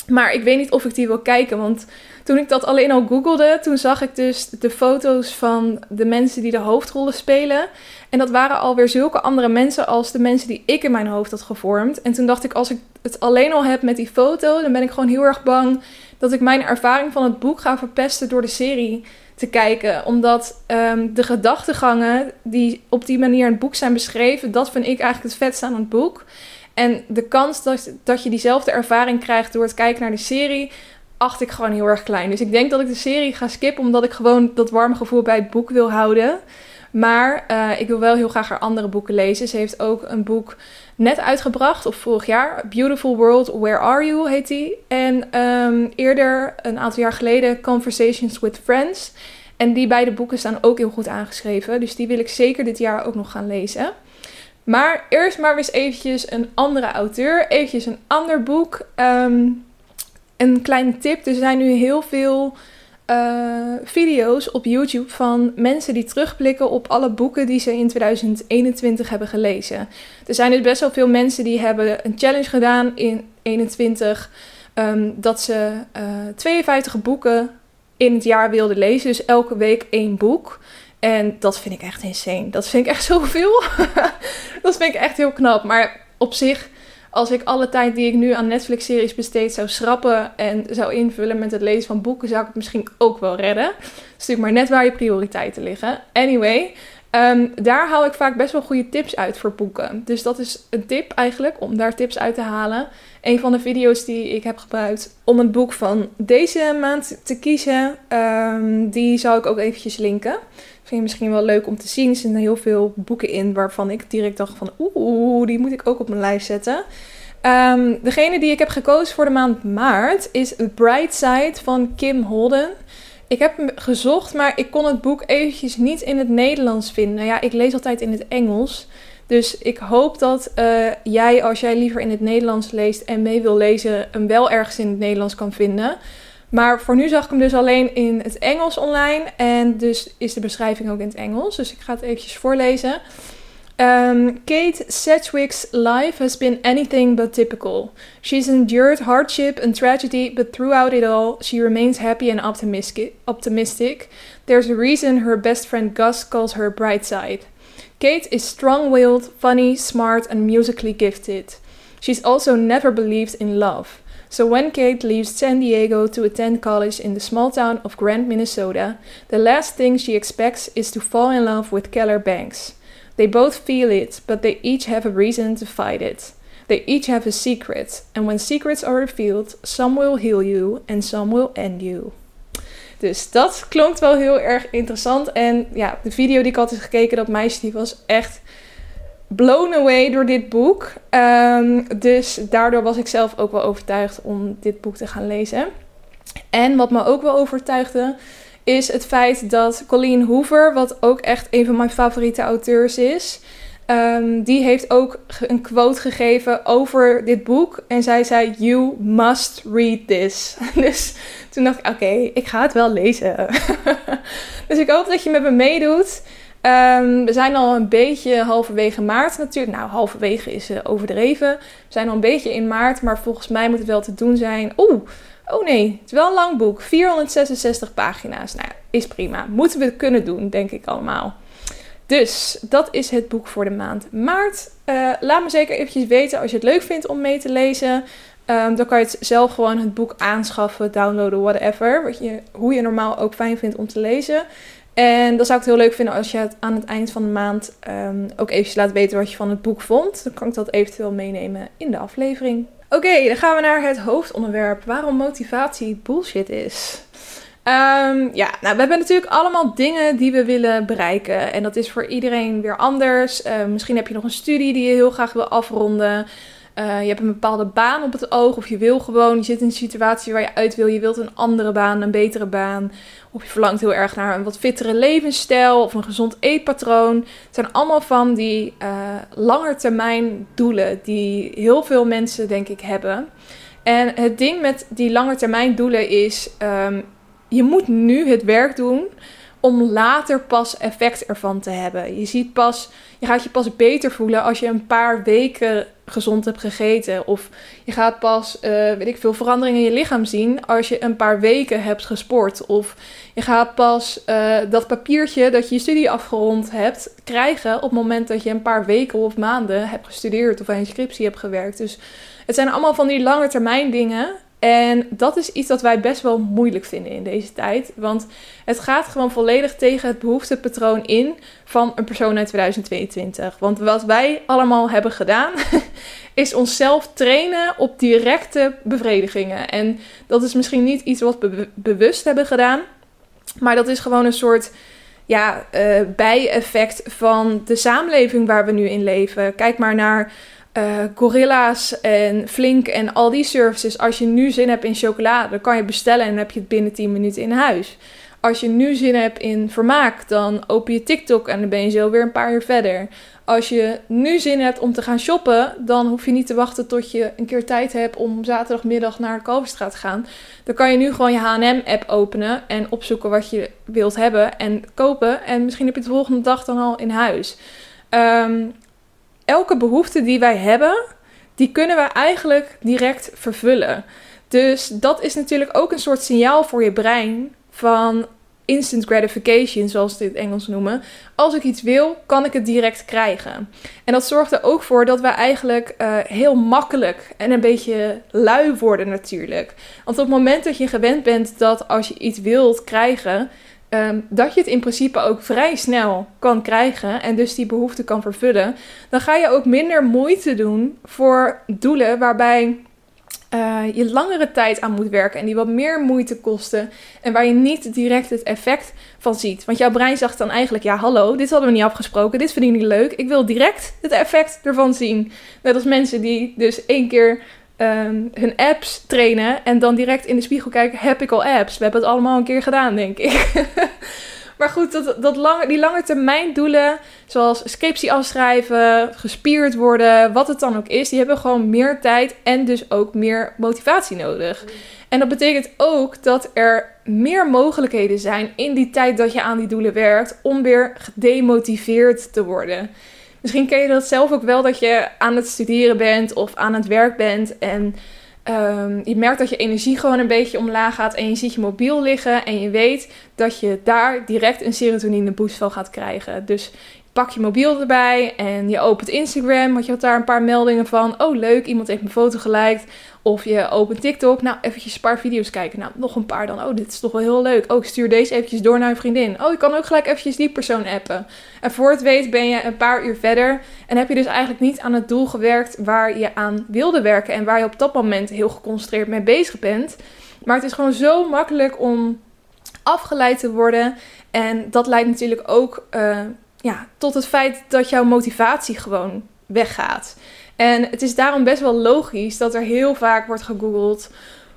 Maar ik weet niet of ik die wil kijken, want toen ik dat alleen al googelde, toen zag ik dus de foto's van de mensen die de hoofdrollen spelen. En dat waren alweer zulke andere mensen als de mensen die ik in mijn hoofd had gevormd. En toen dacht ik, als ik het alleen al heb met die foto, dan ben ik gewoon heel erg bang dat ik mijn ervaring van het boek ga verpesten door de serie te kijken. Omdat ehm, de gedachtegangen die op die manier in het boek zijn beschreven, dat vind ik eigenlijk het vetste aan het boek. En de kans dat, dat je diezelfde ervaring krijgt door het kijken naar de serie, acht ik gewoon heel erg klein. Dus ik denk dat ik de serie ga skippen, omdat ik gewoon dat warme gevoel bij het boek wil houden. Maar uh, ik wil wel heel graag haar andere boeken lezen. Ze heeft ook een boek net uitgebracht, of vorig jaar. Beautiful World, Where Are You heet die. En um, eerder, een aantal jaar geleden, Conversations with Friends. En die beide boeken staan ook heel goed aangeschreven. Dus die wil ik zeker dit jaar ook nog gaan lezen. Maar eerst maar eens eventjes een andere auteur. Eventjes een ander boek. Um, een kleine tip. Er zijn nu heel veel uh, video's op YouTube van mensen die terugblikken op alle boeken die ze in 2021 hebben gelezen. Er zijn dus best wel veel mensen die hebben een challenge gedaan in 21 um, ehm, dat ze uh, 52 boeken in het jaar wilden lezen. Dus elke week één boek. En dat vind ik echt insane. Dat vind ik echt zoveel. dat vind ik echt heel knap. Maar op zich als ik alle tijd die ik nu aan Netflix-series besteed zou schrappen en zou invullen met het lezen van boeken, zou ik het misschien ook wel redden. Het is natuurlijk maar net waar je prioriteiten liggen. Anyway, ehm, daar haal ik vaak best wel goede tips uit voor boeken. Dus dat is een tip eigenlijk om daar tips uit te halen. Een van de video's die ik heb gebruikt om een boek van deze maand te kiezen, um, die zal ik ook eventjes linken. Vind je misschien wel leuk om te zien. Er zitten heel veel boeken in waarvan ik direct dacht van oeh, die moet ik ook op mijn lijst zetten. Um, degene die ik heb gekozen voor de maand maart is The Bright Side van Kim Holden. Ik heb hem gezocht, maar ik kon het boek eventjes niet in het Nederlands vinden. Ja, ik lees altijd in het Engels. Dus ik hoop dat uh, jij, als jij liever in het Nederlands leest en mee wil lezen, hem wel ergens in het Nederlands kan vinden. Maar voor nu zag ik hem dus alleen in het Engels online. En dus is de beschrijving ook in het Engels. Dus ik ga het eventjes voorlezen. Um, Kate Sedgwick's life has been anything but typical. She's endured hardship and tragedy, but throughout it all, she remains happy and optimistic. There's a reason her best friend Gus calls her bright side. Kate is strong willed, funny, smart, and musically gifted. She's also never believed in love. So when Kate leaves San Diego to attend college in the small town of Grant, Minnesota, the last thing she expects is to fall in love with Keller Banks. They both feel it, but they each have a reason to fight it. They each have a secret, and when secrets are revealed, some will heal you and some will end you. Dus dat klonk wel heel erg interessant. En ja, de video die ik had gekeken, dat meisje, die was echt blown away door dit boek. Um, dus daardoor was ik zelf ook wel overtuigd om dit boek te gaan lezen. En wat me ook wel overtuigde, is het feit dat Colleen Hoover, wat ook echt een van mijn favoriete auteurs is, um, die heeft ook een quote gegeven over dit boek. En zij zei: You must read this. dus toen dacht ik: Oké, ik ga het wel lezen. dus ik hoop dat je met me meedoet. Um, we zijn al een beetje halverwege maart natuurlijk. Nou, halverwege is uh, overdreven. We zijn al een beetje in maart, maar volgens mij moet het wel te doen zijn. Oeh, oh nee, het is wel een lang boek. 466 pagina's. Nou, is prima. Moeten we kunnen doen, denk ik allemaal. Dus dat is het boek voor de maand maart. Uh, laat me zeker eventjes weten als je het leuk vindt om mee te lezen. Um, dan kan je het zelf gewoon het boek aanschaffen, downloaden, whatever. Wat je, hoe je normaal ook fijn vindt om te lezen. En dan zou ik het heel leuk vinden als je het aan het eind van de maand um, ook eventjes laat weten wat je van het boek vond. Dan kan ik dat eventueel meenemen in de aflevering. Oké, dan gaan we naar het hoofdonderwerp. Waarom motivatie bullshit is. Um, ja, nou, we hebben natuurlijk allemaal dingen die we willen bereiken. En dat is voor iedereen weer anders. Uh, misschien heb je nog een studie die je heel graag wil afronden. je hebt een bepaalde baan op het oog of je wil gewoon, je zit in een situatie waar je uit wil, je wilt een andere baan, een betere baan. Of je verlangt heel erg naar een wat fittere levensstijl of een gezond eetpatroon. Het zijn allemaal van die uh, langetermijn doelen die heel veel mensen denk ik hebben. En het ding met die langetermijn doelen is, um, je moet nu het werk doen om later pas effect ervan te hebben. Je ziet pas, je gaat je pas beter voelen als je een paar weken gezond hebt gegeten. Of je gaat pas, uh, weet ik veel, veranderingen in je lichaam zien als je een paar weken hebt gesport. Of je gaat pas uh, dat papiertje dat je je studie afgerond hebt krijgen op het moment dat je een paar weken of maanden hebt gestudeerd of aan je scriptie hebt gewerkt. Dus het zijn allemaal van die lange termijn dingen en dat is iets dat wij best wel moeilijk vinden in deze tijd. Want het gaat gewoon volledig tegen het behoeftepatroon in van een persoon uit 2022. Want wat wij allemaal hebben gedaan, is onszelf trainen op directe bevredigingen. En dat is misschien niet iets wat we bewust hebben gedaan. Maar dat is gewoon een soort ja, uh, bijeffect van de samenleving waar we nu in leven. Kijk maar naar uh, Gorilla's en Flink en al die services. Als je nu zin hebt in chocolade, dan kan je bestellen en heb je het binnen 10 minuten in huis. Als je nu zin hebt in vermaak, dan open je TikTok en dan ben je zo weer een paar uur verder. Als je nu zin hebt om te gaan shoppen, dan hoef je niet te wachten tot je een keer tijd hebt om zaterdagmiddag naar de Kalverstraat te gaan. Dan kan je nu gewoon je H&M-app openen en opzoeken wat je wilt hebben en kopen. En misschien heb je het de volgende dag dan al in huis. Um, elke behoefte die wij hebben, die kunnen we eigenlijk direct vervullen. Dus dat is natuurlijk ook een soort signaal voor je brein van instant gratification, zoals ze het in Engels noemen. Als ik iets wil, kan ik het direct krijgen. En dat zorgt er ook voor dat we eigenlijk uh, heel makkelijk en een beetje lui worden natuurlijk. Want op het moment dat je gewend bent dat als je iets wilt krijgen, um, dat je het in principe ook vrij snel kan krijgen en dus die behoefte kan vervullen, dan ga je ook minder moeite doen voor doelen waarbij uh, je langere tijd aan moet werken en die wat meer moeite kosten en waar je niet direct het effect van ziet. Want jouw brein zegt dan eigenlijk, ja hallo, dit hadden we niet afgesproken, dit vind ik niet leuk, ik wil direct het effect ervan zien. Net als mensen die dus één keer um, hun apps trainen en dan direct in de spiegel kijken: heb ik al apps? We hebben het allemaal een keer gedaan, denk ik. maar goed, dat, dat lange, die lange termijn doelen, zoals scriptie afschrijven, gespierd worden, wat het dan ook is, die hebben gewoon meer tijd en dus ook meer motivatie nodig. En dat betekent ook dat er meer mogelijkheden zijn in die tijd dat je aan die doelen werkt om weer gedemotiveerd te worden. Misschien ken je dat zelf ook wel dat je aan het studeren bent of aan het werk bent en um, je merkt dat je energie gewoon een beetje omlaag gaat en je ziet je mobiel liggen en je weet dat je daar direct een serotonine boost van gaat krijgen. Dus pak je mobiel erbij en je opent Instagram, want je had daar een paar meldingen van. Oh leuk, iemand heeft mijn foto geliked. Of je opent TikTok, nou eventjes een paar video's kijken. Nou, nog een paar dan. Oh, dit is toch wel heel leuk. Oh, ik stuur deze eventjes door naar een vriendin. Oh, ik kan ook gelijk eventjes die persoon appen. En voor het weet ben je een paar uur verder. En heb je dus eigenlijk niet aan het doel gewerkt waar je aan wilde werken. En waar je op dat moment heel geconcentreerd mee bezig bent. Maar het is gewoon zo makkelijk om afgeleid te worden. En dat leidt natuurlijk ook uh, ja, tot het feit dat jouw motivatie gewoon weggaat. En het is daarom best wel logisch dat er heel vaak wordt gegoogeld.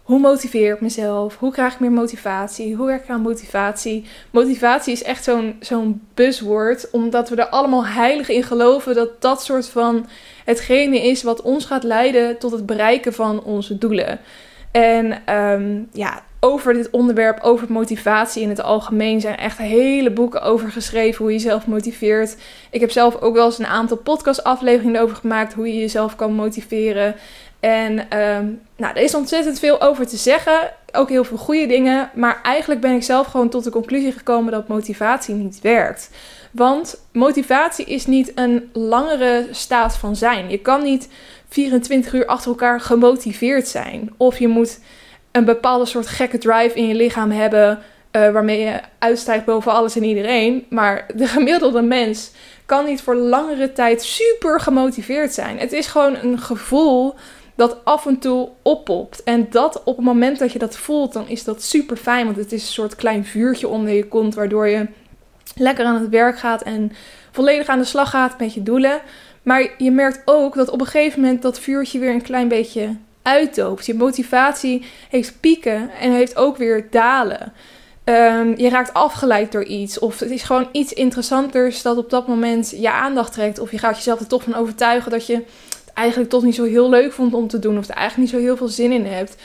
Hoe motiveer ik mezelf? Hoe krijg ik meer motivatie? Hoe werk ik aan motivatie? Motivatie is echt zo'n zo'n buzzword, omdat we er allemaal heilig in geloven dat dat soort van hetgene is wat ons gaat leiden tot het bereiken van onze doelen. En um, ja, over dit onderwerp, over motivatie in het algemeen, zijn echt hele boeken over geschreven. Hoe je jezelf motiveert. Ik heb zelf ook wel eens een aantal podcastafleveringen over gemaakt. Hoe je jezelf kan motiveren. En um, nou, er is ontzettend veel over te zeggen. Ook heel veel goede dingen. Maar eigenlijk ben ik zelf gewoon tot de conclusie gekomen dat motivatie niet werkt. Want motivatie is niet een langere staat van zijn. Je kan niet 24 uur achter elkaar gemotiveerd zijn. Of je moet een bepaalde soort gekke drive in je lichaam hebben. Uh, waarmee je uitstijgt boven alles en iedereen. Maar de gemiddelde mens kan niet voor langere tijd super gemotiveerd zijn. Het is gewoon een gevoel dat af en toe oppopt. En dat op het moment dat je dat voelt, dan is dat super fijn. Want het is een soort klein vuurtje onder je kont, waardoor je lekker aan het werk gaat en volledig aan de slag gaat met je doelen. Maar je merkt ook dat op een gegeven moment dat vuurtje weer een klein beetje uitdoopt. Je motivatie heeft pieken en heeft ook weer dalen. Ehm, je raakt afgeleid door iets. Of het is gewoon iets interessanters dat op dat moment je aandacht trekt. Of je gaat jezelf er toch van overtuigen dat je het eigenlijk toch niet zo heel leuk vond om te doen. Of er eigenlijk niet zo heel veel zin in hebt.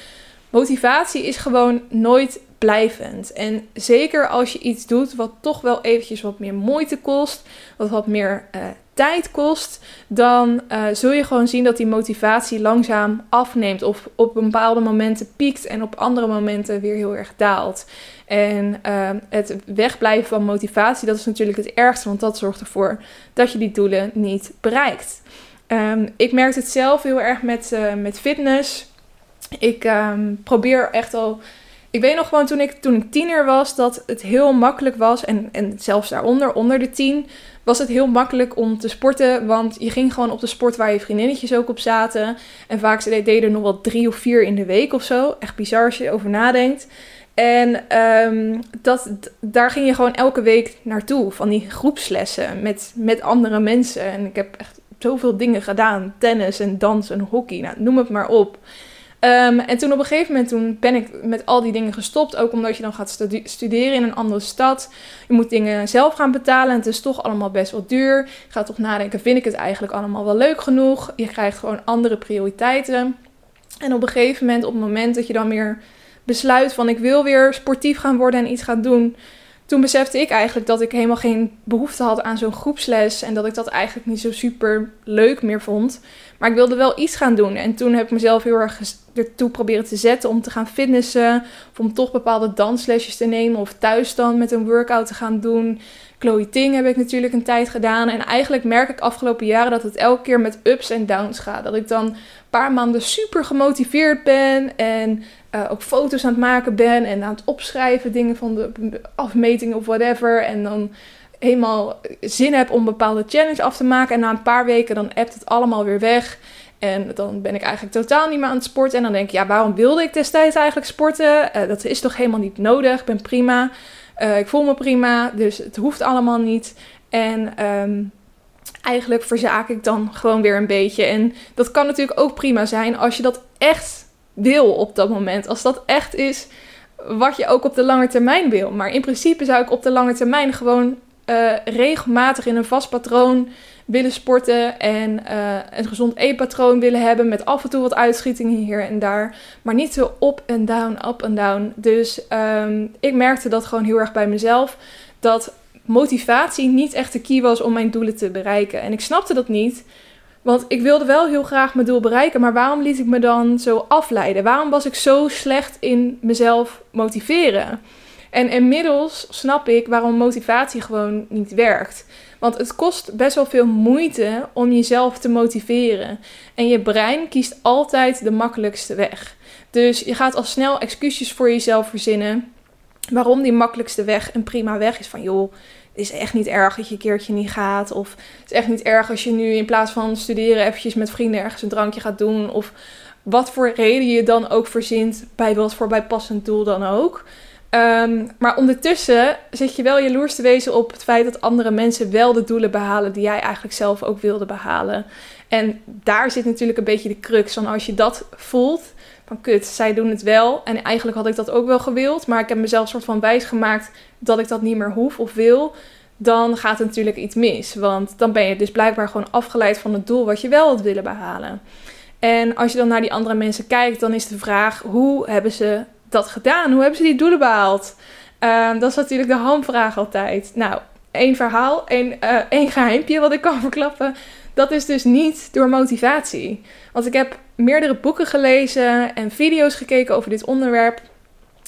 Motivatie is gewoon nooit blijvend. En zeker als je iets doet wat toch wel eventjes wat meer moeite kost. Wat wat meer uh, tijd kost, dan uh, zul je gewoon zien dat die motivatie langzaam afneemt. Of op bepaalde momenten piekt en op andere momenten weer heel erg daalt. En uh, het wegblijven van motivatie, dat is natuurlijk het ergste, want dat zorgt ervoor dat je die doelen niet bereikt. Um, ik merk het zelf heel erg met, uh, met fitness. Ik um, probeer echt al. Ik weet nog gewoon toen ik, toen ik tiener was dat het heel makkelijk was. En, en zelfs daaronder, onder de tien, was het heel makkelijk om te sporten. Want je ging gewoon op de sport waar je vriendinnetjes ook op zaten. En vaak ze deden nog wel drie of vier in de week of zo. Echt bizar als je erover nadenkt. En um, dat, daar ging je gewoon elke week naartoe. Van die groepslessen met, met andere mensen. En ik heb echt zoveel dingen gedaan. Tennis en dans en hockey. Nou, noem het maar op. Um, en toen op een gegeven moment toen ben ik met al die dingen gestopt. Ook omdat je dan gaat studeren in een andere stad. Je moet dingen zelf gaan betalen. En het is toch allemaal best wel duur. Je gaat toch nadenken, vind ik het eigenlijk allemaal wel leuk genoeg? Je krijgt gewoon andere prioriteiten. En op een gegeven moment, op het moment dat je dan meer besluit van ik wil weer sportief gaan worden en iets gaan doen toen besefte ik eigenlijk dat ik helemaal geen behoefte had aan zo'n groepsles. En dat ik dat eigenlijk niet zo super leuk meer vond. Maar ik wilde wel iets gaan doen. En toen heb ik mezelf heel erg ertoe proberen te zetten om te gaan fitnessen. Of om toch bepaalde danslesjes te nemen. Of thuis dan met een workout te gaan doen. Chloe Ting heb ik natuurlijk een tijd gedaan. En eigenlijk merk ik afgelopen jaren dat het elke keer met ups en downs gaat. Dat ik dan een paar maanden super gemotiveerd ben. En uh, ook foto's aan het maken ben. En aan het opschrijven dingen van de afmetingen of whatever. En dan helemaal zin heb om een bepaalde challenge af te maken. En na een paar weken dan appt het allemaal weer weg. En dan ben ik eigenlijk totaal niet meer aan het sporten. En dan denk ik, ja, waarom wilde ik destijds eigenlijk sporten? Uh, dat is toch helemaal niet nodig. Ik ben prima. Uh, ik voel me prima. Dus het hoeft allemaal niet. En um, eigenlijk verzaak ik dan gewoon weer een beetje. En dat kan natuurlijk ook prima zijn als je dat echt wil op dat moment. Als dat echt is wat je ook op de lange termijn wil. Maar in principe zou ik op de lange termijn gewoon uh, regelmatig in een vast patroon willen sporten en uh, een gezond eetpatroon willen hebben met af en toe wat uitschietingen hier en daar, maar niet zo op en down, up en down. Dus um, ik merkte dat gewoon heel erg bij mezelf dat motivatie niet echt de key was om mijn doelen te bereiken. En ik snapte dat niet. Want ik wilde wel heel graag mijn doel bereiken, maar waarom liet ik me dan zo afleiden? Waarom was ik zo slecht in mezelf motiveren? En inmiddels snap ik waarom motivatie gewoon niet werkt. Want het kost best wel veel moeite om jezelf te motiveren. En je brein kiest altijd de makkelijkste weg. Dus je gaat al snel excuses voor jezelf verzinnen. Waarom die makkelijkste weg een prima weg is. Van joh, het is echt niet erg dat je een keertje niet gaat. Of het is echt niet erg als je nu in plaats van studeren eventjes met vrienden ergens een drankje gaat doen. Of wat voor reden je dan ook verzint bij wat voor bijpassend doel dan ook. Um, maar ondertussen zit je wel jaloers te wezen op het feit dat andere mensen wel de doelen behalen die jij eigenlijk zelf ook wilde behalen. En daar zit natuurlijk een beetje de crux van als je dat voelt, van kut, zij doen het wel. En eigenlijk had ik dat ook wel gewild, maar ik heb mezelf soort van wijs gemaakt dat ik dat niet meer hoef of wil. Dan gaat er natuurlijk iets mis, want dan ben je dus blijkbaar gewoon afgeleid van het doel wat je wel had willen behalen. En als je dan naar die andere mensen kijkt, dan is de vraag: hoe hebben ze dat gedaan? Hoe hebben ze die doelen behaald? Uh, dat is natuurlijk de hamvraag altijd. Nou, één verhaal, één, uh, één geheimpje wat ik kan verklappen. Dat is dus niet door motivatie. Want ik heb meerdere boeken gelezen en video's gekeken over dit onderwerp.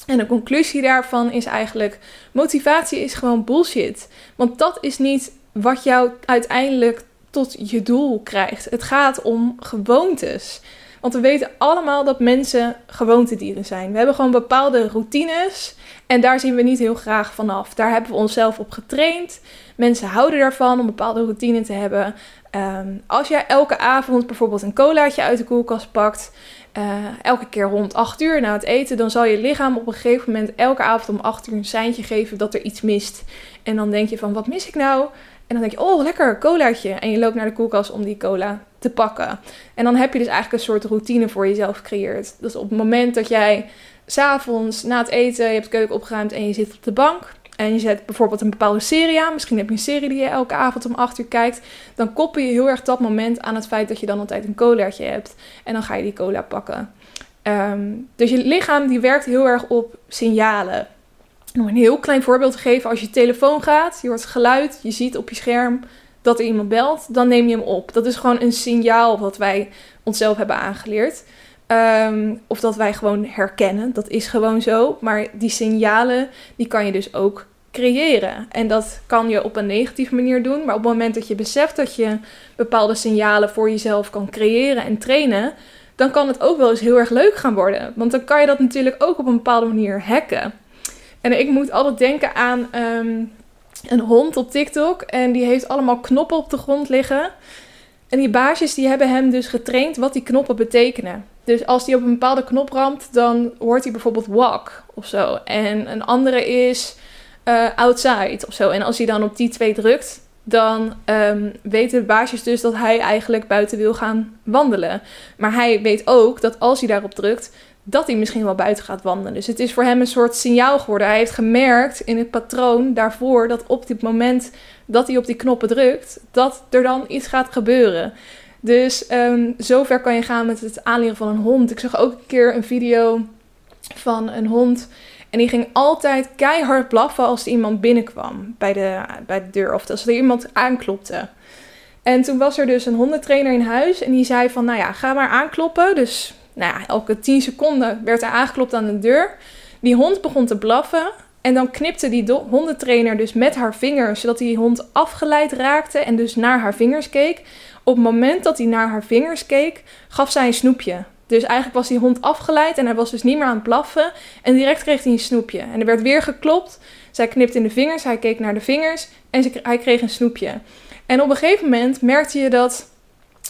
En de conclusie daarvan is eigenlijk: motivatie is gewoon bullshit. Want dat is niet wat jou uiteindelijk tot je doel krijgt. Het gaat om gewoontes. Want we weten allemaal dat mensen gewoontedieren zijn. We hebben gewoon bepaalde routines en daar zien we niet heel graag vanaf. Daar hebben we onszelf op getraind. Mensen houden daarvan om bepaalde routine te hebben. Um, als jij elke avond bijvoorbeeld een colaatje uit de koelkast pakt, uh, elke keer rond 8 uur na het eten, dan zal je lichaam op een gegeven moment elke avond om 8 uur een seintje geven dat er iets mist. En dan denk je van wat mis ik nou? En dan denk je, oh lekker, colaatje. En je loopt naar de koelkast om die cola te pakken. En dan heb je dus eigenlijk een soort routine voor jezelf gecreëerd. Dus op het moment dat jij s'avonds na het eten, je hebt de keuken opgeruimd en je zit op de bank. En je zet bijvoorbeeld een bepaalde serie aan. Misschien heb je een serie die je elke avond om 8 uur kijkt. Dan koppel je heel erg dat moment aan het feit dat je dan altijd een colaatje hebt. En dan ga je die cola pakken. Ehm, dus je lichaam die werkt heel erg op signalen. Om een heel klein voorbeeld te geven. Als je telefoon gaat, je hoort geluid, je ziet op je scherm dat er iemand belt, dan neem je hem op. Dat is gewoon een signaal wat wij onszelf hebben aangeleerd. Ehm, of dat wij gewoon herkennen. Dat is gewoon zo. Maar die signalen, die kan je dus ook creëren. En dat kan je op een negatieve manier doen. Maar op het moment dat je beseft dat je bepaalde signalen voor jezelf kan creëren en trainen, dan kan het ook wel eens heel erg leuk gaan worden. Want dan kan je dat natuurlijk ook op een bepaalde manier hacken. En ik moet altijd denken aan ehm, een hond op TikTok. En die heeft allemaal knoppen op de grond liggen. En die baasjes die hebben hem dus getraind wat die knoppen betekenen. Dus als hij op een bepaalde knop ramt, dan hoort hij bijvoorbeeld walk of zo. En een andere is uh, outside of zo. En als hij dan op die twee drukt, dan um, weten de baasjes dus dat hij eigenlijk buiten wil gaan wandelen. Maar hij weet ook dat als hij daarop drukt, dat hij misschien wel buiten gaat wandelen. Dus het is voor hem een soort signaal geworden. Hij heeft gemerkt in het patroon daarvoor dat op dit moment dat hij op die knoppen drukt, dat er dan iets gaat gebeuren. Dus um, zover kan je gaan met het aanleren van een hond. Ik zag ook een keer een video van een hond. En die ging altijd keihard blaffen als er iemand binnenkwam bij de, bij de deur. Of als er iemand aanklopte. En toen was er dus een hondentrainer in huis. En die zei van, nou ja, ga maar aankloppen. Dus nou ja, elke 10 seconden werd er aangeklopt aan de deur. Die hond begon te blaffen. En dan knipte die hondentrainer dus met haar vingers, zodat die hond afgeleid raakte en dus naar haar vingers keek. Op het moment dat hij naar haar vingers keek, gaf zij een snoepje. Dus eigenlijk was die hond afgeleid en hij was dus niet meer aan het blaffen. En direct kreeg hij een snoepje. En er werd weer geklopt. Zij knipte in de vingers, hij keek naar de vingers en hij kreeg een snoepje. En op een gegeven moment merkte je dat,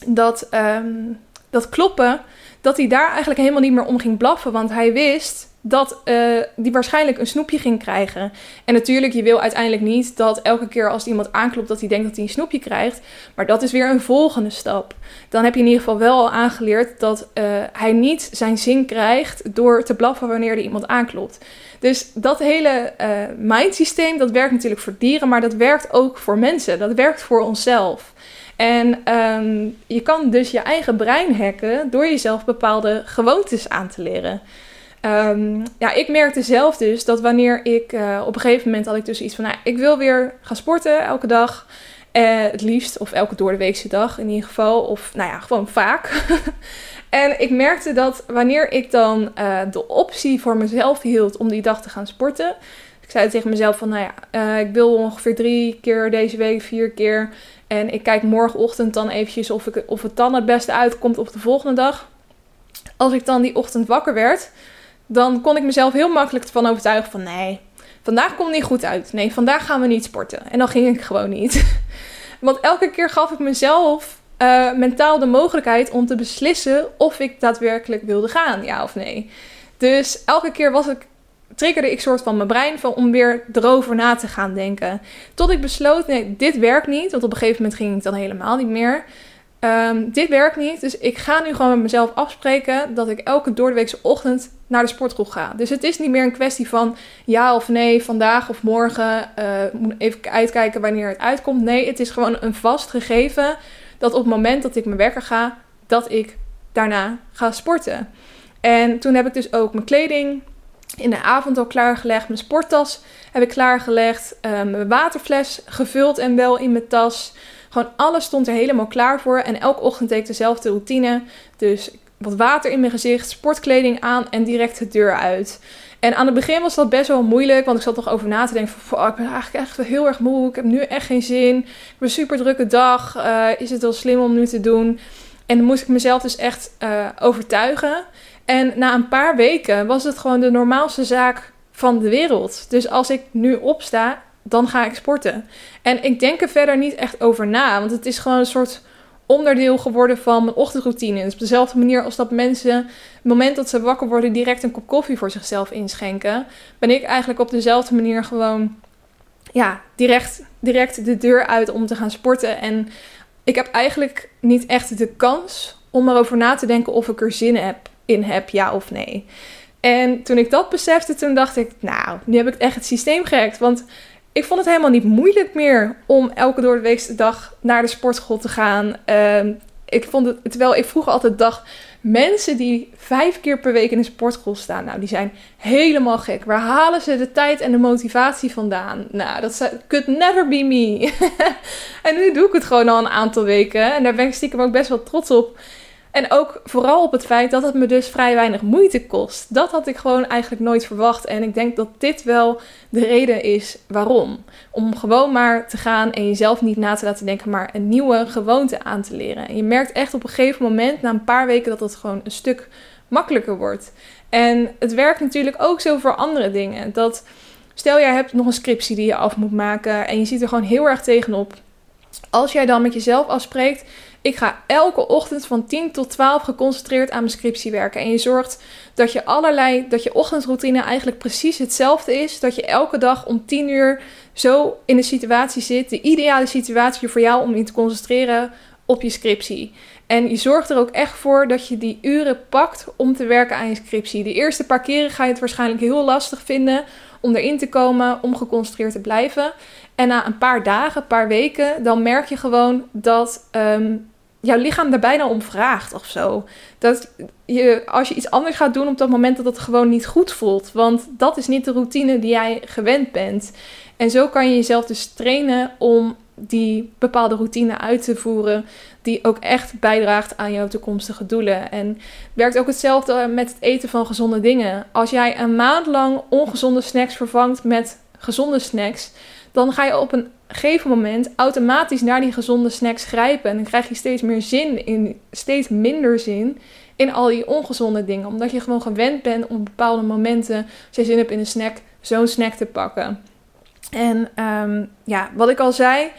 dat, um, dat kloppen, dat hij daar eigenlijk helemaal niet meer om ging blaffen. Want hij wist dat uh, die waarschijnlijk een snoepje ging krijgen. En natuurlijk, je wil uiteindelijk niet dat elke keer als iemand aanklopt dat hij denkt dat hij een snoepje krijgt. Maar dat is weer een volgende stap. Dan heb je in ieder geval wel al aangeleerd dat uh, hij niet zijn zin krijgt door te blaffen wanneer er iemand aanklopt. Dus dat hele uh, mindsysteem, dat werkt natuurlijk voor dieren, maar dat werkt ook voor mensen. Dat werkt voor onszelf. En um, je kan dus je eigen brein hacken door jezelf bepaalde gewoontes aan te leren. Um, ja, ik merkte zelf dus dat wanneer ik uh, op een gegeven moment had ik dus iets van, nou, ik wil weer gaan sporten elke dag. Uh, het liefst, of elke doordeweekse dag in ieder geval. Of nou ja, gewoon vaak. en ik merkte dat wanneer ik dan uh, de optie voor mezelf hield om die dag te gaan sporten. Ik zei tegen mezelf van, nou ja, ik wil ongeveer drie keer deze week, vier keer. En ik kijk morgenochtend dan eventjes of, ik, of het dan het beste uitkomt op de volgende dag. Als ik dan die ochtend wakker werd, dan kon ik mezelf heel makkelijk ervan overtuigen van nee, vandaag komt niet goed uit. Nee, vandaag gaan we niet sporten. En dan ging ik gewoon niet. Want elke keer gaf ik mezelf uh, mentaal de mogelijkheid om te beslissen of ik daadwerkelijk wilde gaan, ja of nee. Dus elke keer was ik, triggerde ik soort van mijn brein van om weer erover na te gaan denken. Tot ik besloot, nee, dit werkt niet. Want op een gegeven moment ging ik dan helemaal niet meer. Um, dit werkt niet, dus ik ga nu gewoon met mezelf afspreken dat ik elke doordeweekse ochtend naar de sportschool ga. Dus het is niet meer een kwestie van ja of nee, vandaag of morgen. Uh, even uitkijken wanneer het uitkomt. Nee, het is gewoon een vast gegeven dat op het moment dat ik mijn wekker ga, dat ik daarna ga sporten. En toen heb ik dus ook mijn kleding in de avond al klaargelegd. Mijn sporttas heb ik klaargelegd. Uh, mijn waterfles gevuld en wel in mijn tas. Gewoon alles stond er helemaal klaar voor. En elke ochtend deed ik dezelfde routine. Dus wat water in mijn gezicht, sportkleding aan en direct de deur uit. En aan het begin was dat best wel moeilijk, want ik zat nog over na te denken van, ik ben eigenlijk echt heel erg moe, ik heb nu echt geen zin, ik heb een super drukke dag, uh, is het wel slim om nu te doen? En dan moest ik mezelf dus echt uh, overtuigen. En na een paar weken was het gewoon de normaalste zaak van de wereld. Dus als ik nu opsta, dan ga ik sporten. En ik denk er verder niet echt over na, want het is gewoon een soort onderdeel geworden van mijn ochtendroutine. Dus op dezelfde manier als dat mensen, het moment dat ze wakker worden, direct een kop koffie voor zichzelf inschenken, ben ik eigenlijk op dezelfde manier gewoon ja, direct, direct de deur uit om te gaan sporten. En ik heb eigenlijk niet echt de kans om erover na te denken of ik er zin heb, in heb, ja of nee. En toen ik dat besefte, toen dacht ik, nou, nu heb ik echt het systeem gehackt. Want ik vond het helemaal niet moeilijk meer om elke door de dag naar de sportschool te gaan. Ehm, ik vond het, terwijl ik vroeger altijd dacht, mensen die vijf keer per week in een sportschool staan, nou, die zijn helemaal gek. Waar halen ze de tijd en de motivatie vandaan? Nou, dat could never be me. en nu doe ik het gewoon al een aantal weken en daar ben ik stiekem ook best wel trots op. En ook vooral op het feit dat het me dus vrij weinig moeite kost. Dat had ik gewoon eigenlijk nooit verwacht. En ik denk dat dit wel de reden is waarom. Om gewoon maar te gaan en jezelf niet na te laten denken, maar een nieuwe gewoonte aan te leren. En je merkt echt op een gegeven moment, na een paar weken, dat het gewoon een stuk makkelijker wordt. En het werkt natuurlijk ook zo voor andere dingen. Dat stel jij hebt nog een scriptie die je af moet maken en je ziet er gewoon heel erg tegenop. Als jij dan met jezelf afspreekt ik ga elke ochtend van 10 tot 12 geconcentreerd aan mijn scriptie werken. En je zorgt dat je allerlei, dat je ochtendroutine eigenlijk precies hetzelfde is. Dat je elke dag om 10 uur zo in de situatie zit. De ideale situatie voor jou om je te concentreren op je scriptie. En je zorgt er ook echt voor dat je die uren pakt om te werken aan je scriptie. De eerste paar keren ga je het waarschijnlijk heel lastig vinden om erin te komen, om geconcentreerd te blijven. En na een paar dagen, een paar weken, dan merk je gewoon dat ehm, jouw lichaam daar bijna om vraagt of zo. Dat je, als je iets anders gaat doen op dat moment, dat het gewoon niet goed voelt. Want dat is niet de routine die jij gewend bent. En zo kan je jezelf dus trainen om die bepaalde routine uit te voeren, die ook echt bijdraagt aan jouw toekomstige doelen. En werkt ook hetzelfde met het eten van gezonde dingen. Als jij een maand lang ongezonde snacks vervangt met gezonde snacks, dan ga je op een gegeven moment automatisch naar die gezonde snacks grijpen. En dan krijg je steeds meer zin in, steeds minder zin in al die ongezonde dingen. Omdat je gewoon gewend bent om bepaalde momenten, als je zin hebt in een snack, zo'n snack te pakken. En um, ja, wat ik al zei,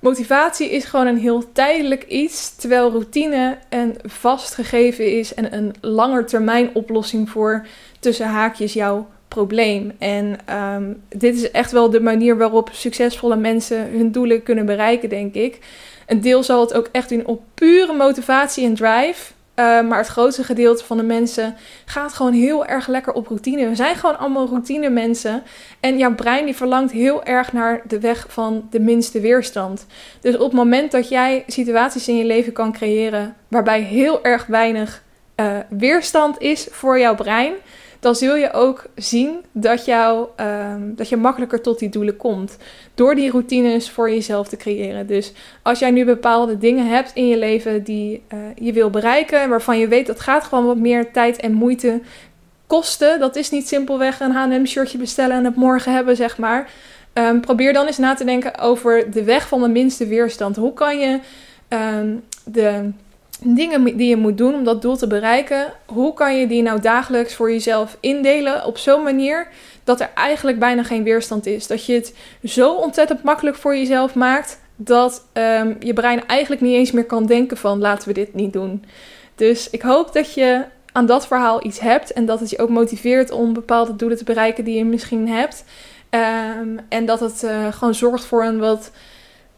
motivatie is gewoon een heel tijdelijk iets, terwijl routine een vastgegeven is en een langetermijn oplossing voor tussen haakjes jouw probleem. En um, dit is echt wel de manier waarop succesvolle mensen hun doelen kunnen bereiken, denk ik. Een deel zal het ook echt doen op pure motivatie en drive. Uh, maar het grootste gedeelte van de mensen gaat gewoon heel erg lekker op routine. We zijn gewoon allemaal routine mensen. En jouw brein die verlangt heel erg naar de weg van de minste weerstand. Dus op het moment dat jij situaties in je leven kan creëren waarbij heel erg weinig uh, weerstand is voor jouw brein, dan zul je ook zien dat, jou, ehm, dat je makkelijker tot die doelen komt. Door die routines voor jezelf te creëren. Dus als jij nu bepaalde dingen hebt in je leven die uh, je wil bereiken, waarvan je weet dat gaat gewoon wat meer tijd en moeite kosten. Dat is niet simpelweg een HM-shirtje bestellen en het morgen hebben, zeg maar. Um, probeer dan eens na te denken over de weg van de minste weerstand. Hoe kan je um, de dingen die je moet doen om dat doel te bereiken, hoe kan je die nou dagelijks voor jezelf indelen op zo'n manier dat er eigenlijk bijna geen weerstand is? Dat je het zo ontzettend makkelijk voor jezelf maakt dat um, je brein eigenlijk niet eens meer kan denken van laten we dit niet doen. Dus ik hoop dat je aan dat verhaal iets hebt en dat het je ook motiveert om bepaalde doelen te bereiken die je misschien hebt. Um, en dat het uh, gewoon zorgt voor een wat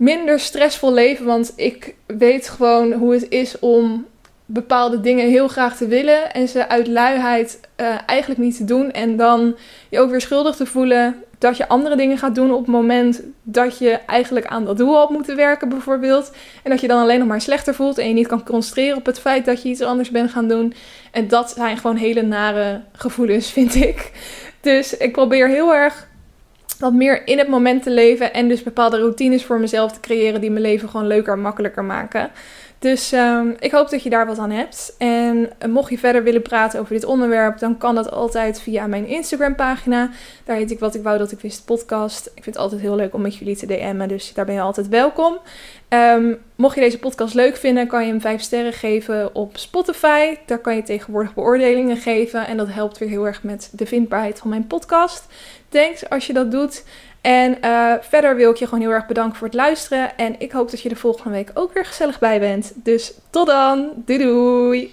minder stressvol leven. Want ik weet gewoon hoe het is om bepaalde dingen heel graag te willen en ze uit luiheid uh, eigenlijk niet te doen. En dan je ook weer schuldig te voelen dat je andere dingen gaat doen op het moment dat je eigenlijk aan dat doel had moeten werken, bijvoorbeeld. En dat je dan alleen nog maar slechter voelt en je niet kan concentreren op het feit dat je iets anders bent gaan doen. En dat zijn gewoon hele nare gevoelens, vind ik. Dus ik probeer heel erg wat meer in het moment te leven en dus bepaalde routines voor mezelf te creëren die mijn leven gewoon leuker en makkelijker maken. Dus um, ik hoop dat je daar wat aan hebt. En uh, mocht je verder willen praten over dit onderwerp, dan kan dat altijd via mijn Instagram pagina. Daar heet ik Wat ik wou dat ik wist podcast. Ik vind het altijd heel leuk om met jullie te DM'en, dus daar ben je altijd welkom. Um, mocht je deze podcast leuk vinden, kan je hem 5 sterren geven op Spotify. Daar kan je tegenwoordig beoordelingen geven en dat helpt weer heel erg met de vindbaarheid van mijn podcast. Thanks als je dat doet. En uh, verder wil ik je gewoon heel erg bedanken voor het luisteren. En ik hoop dat je de volgende week ook weer gezellig bij bent. Dus tot dan. Doei doei.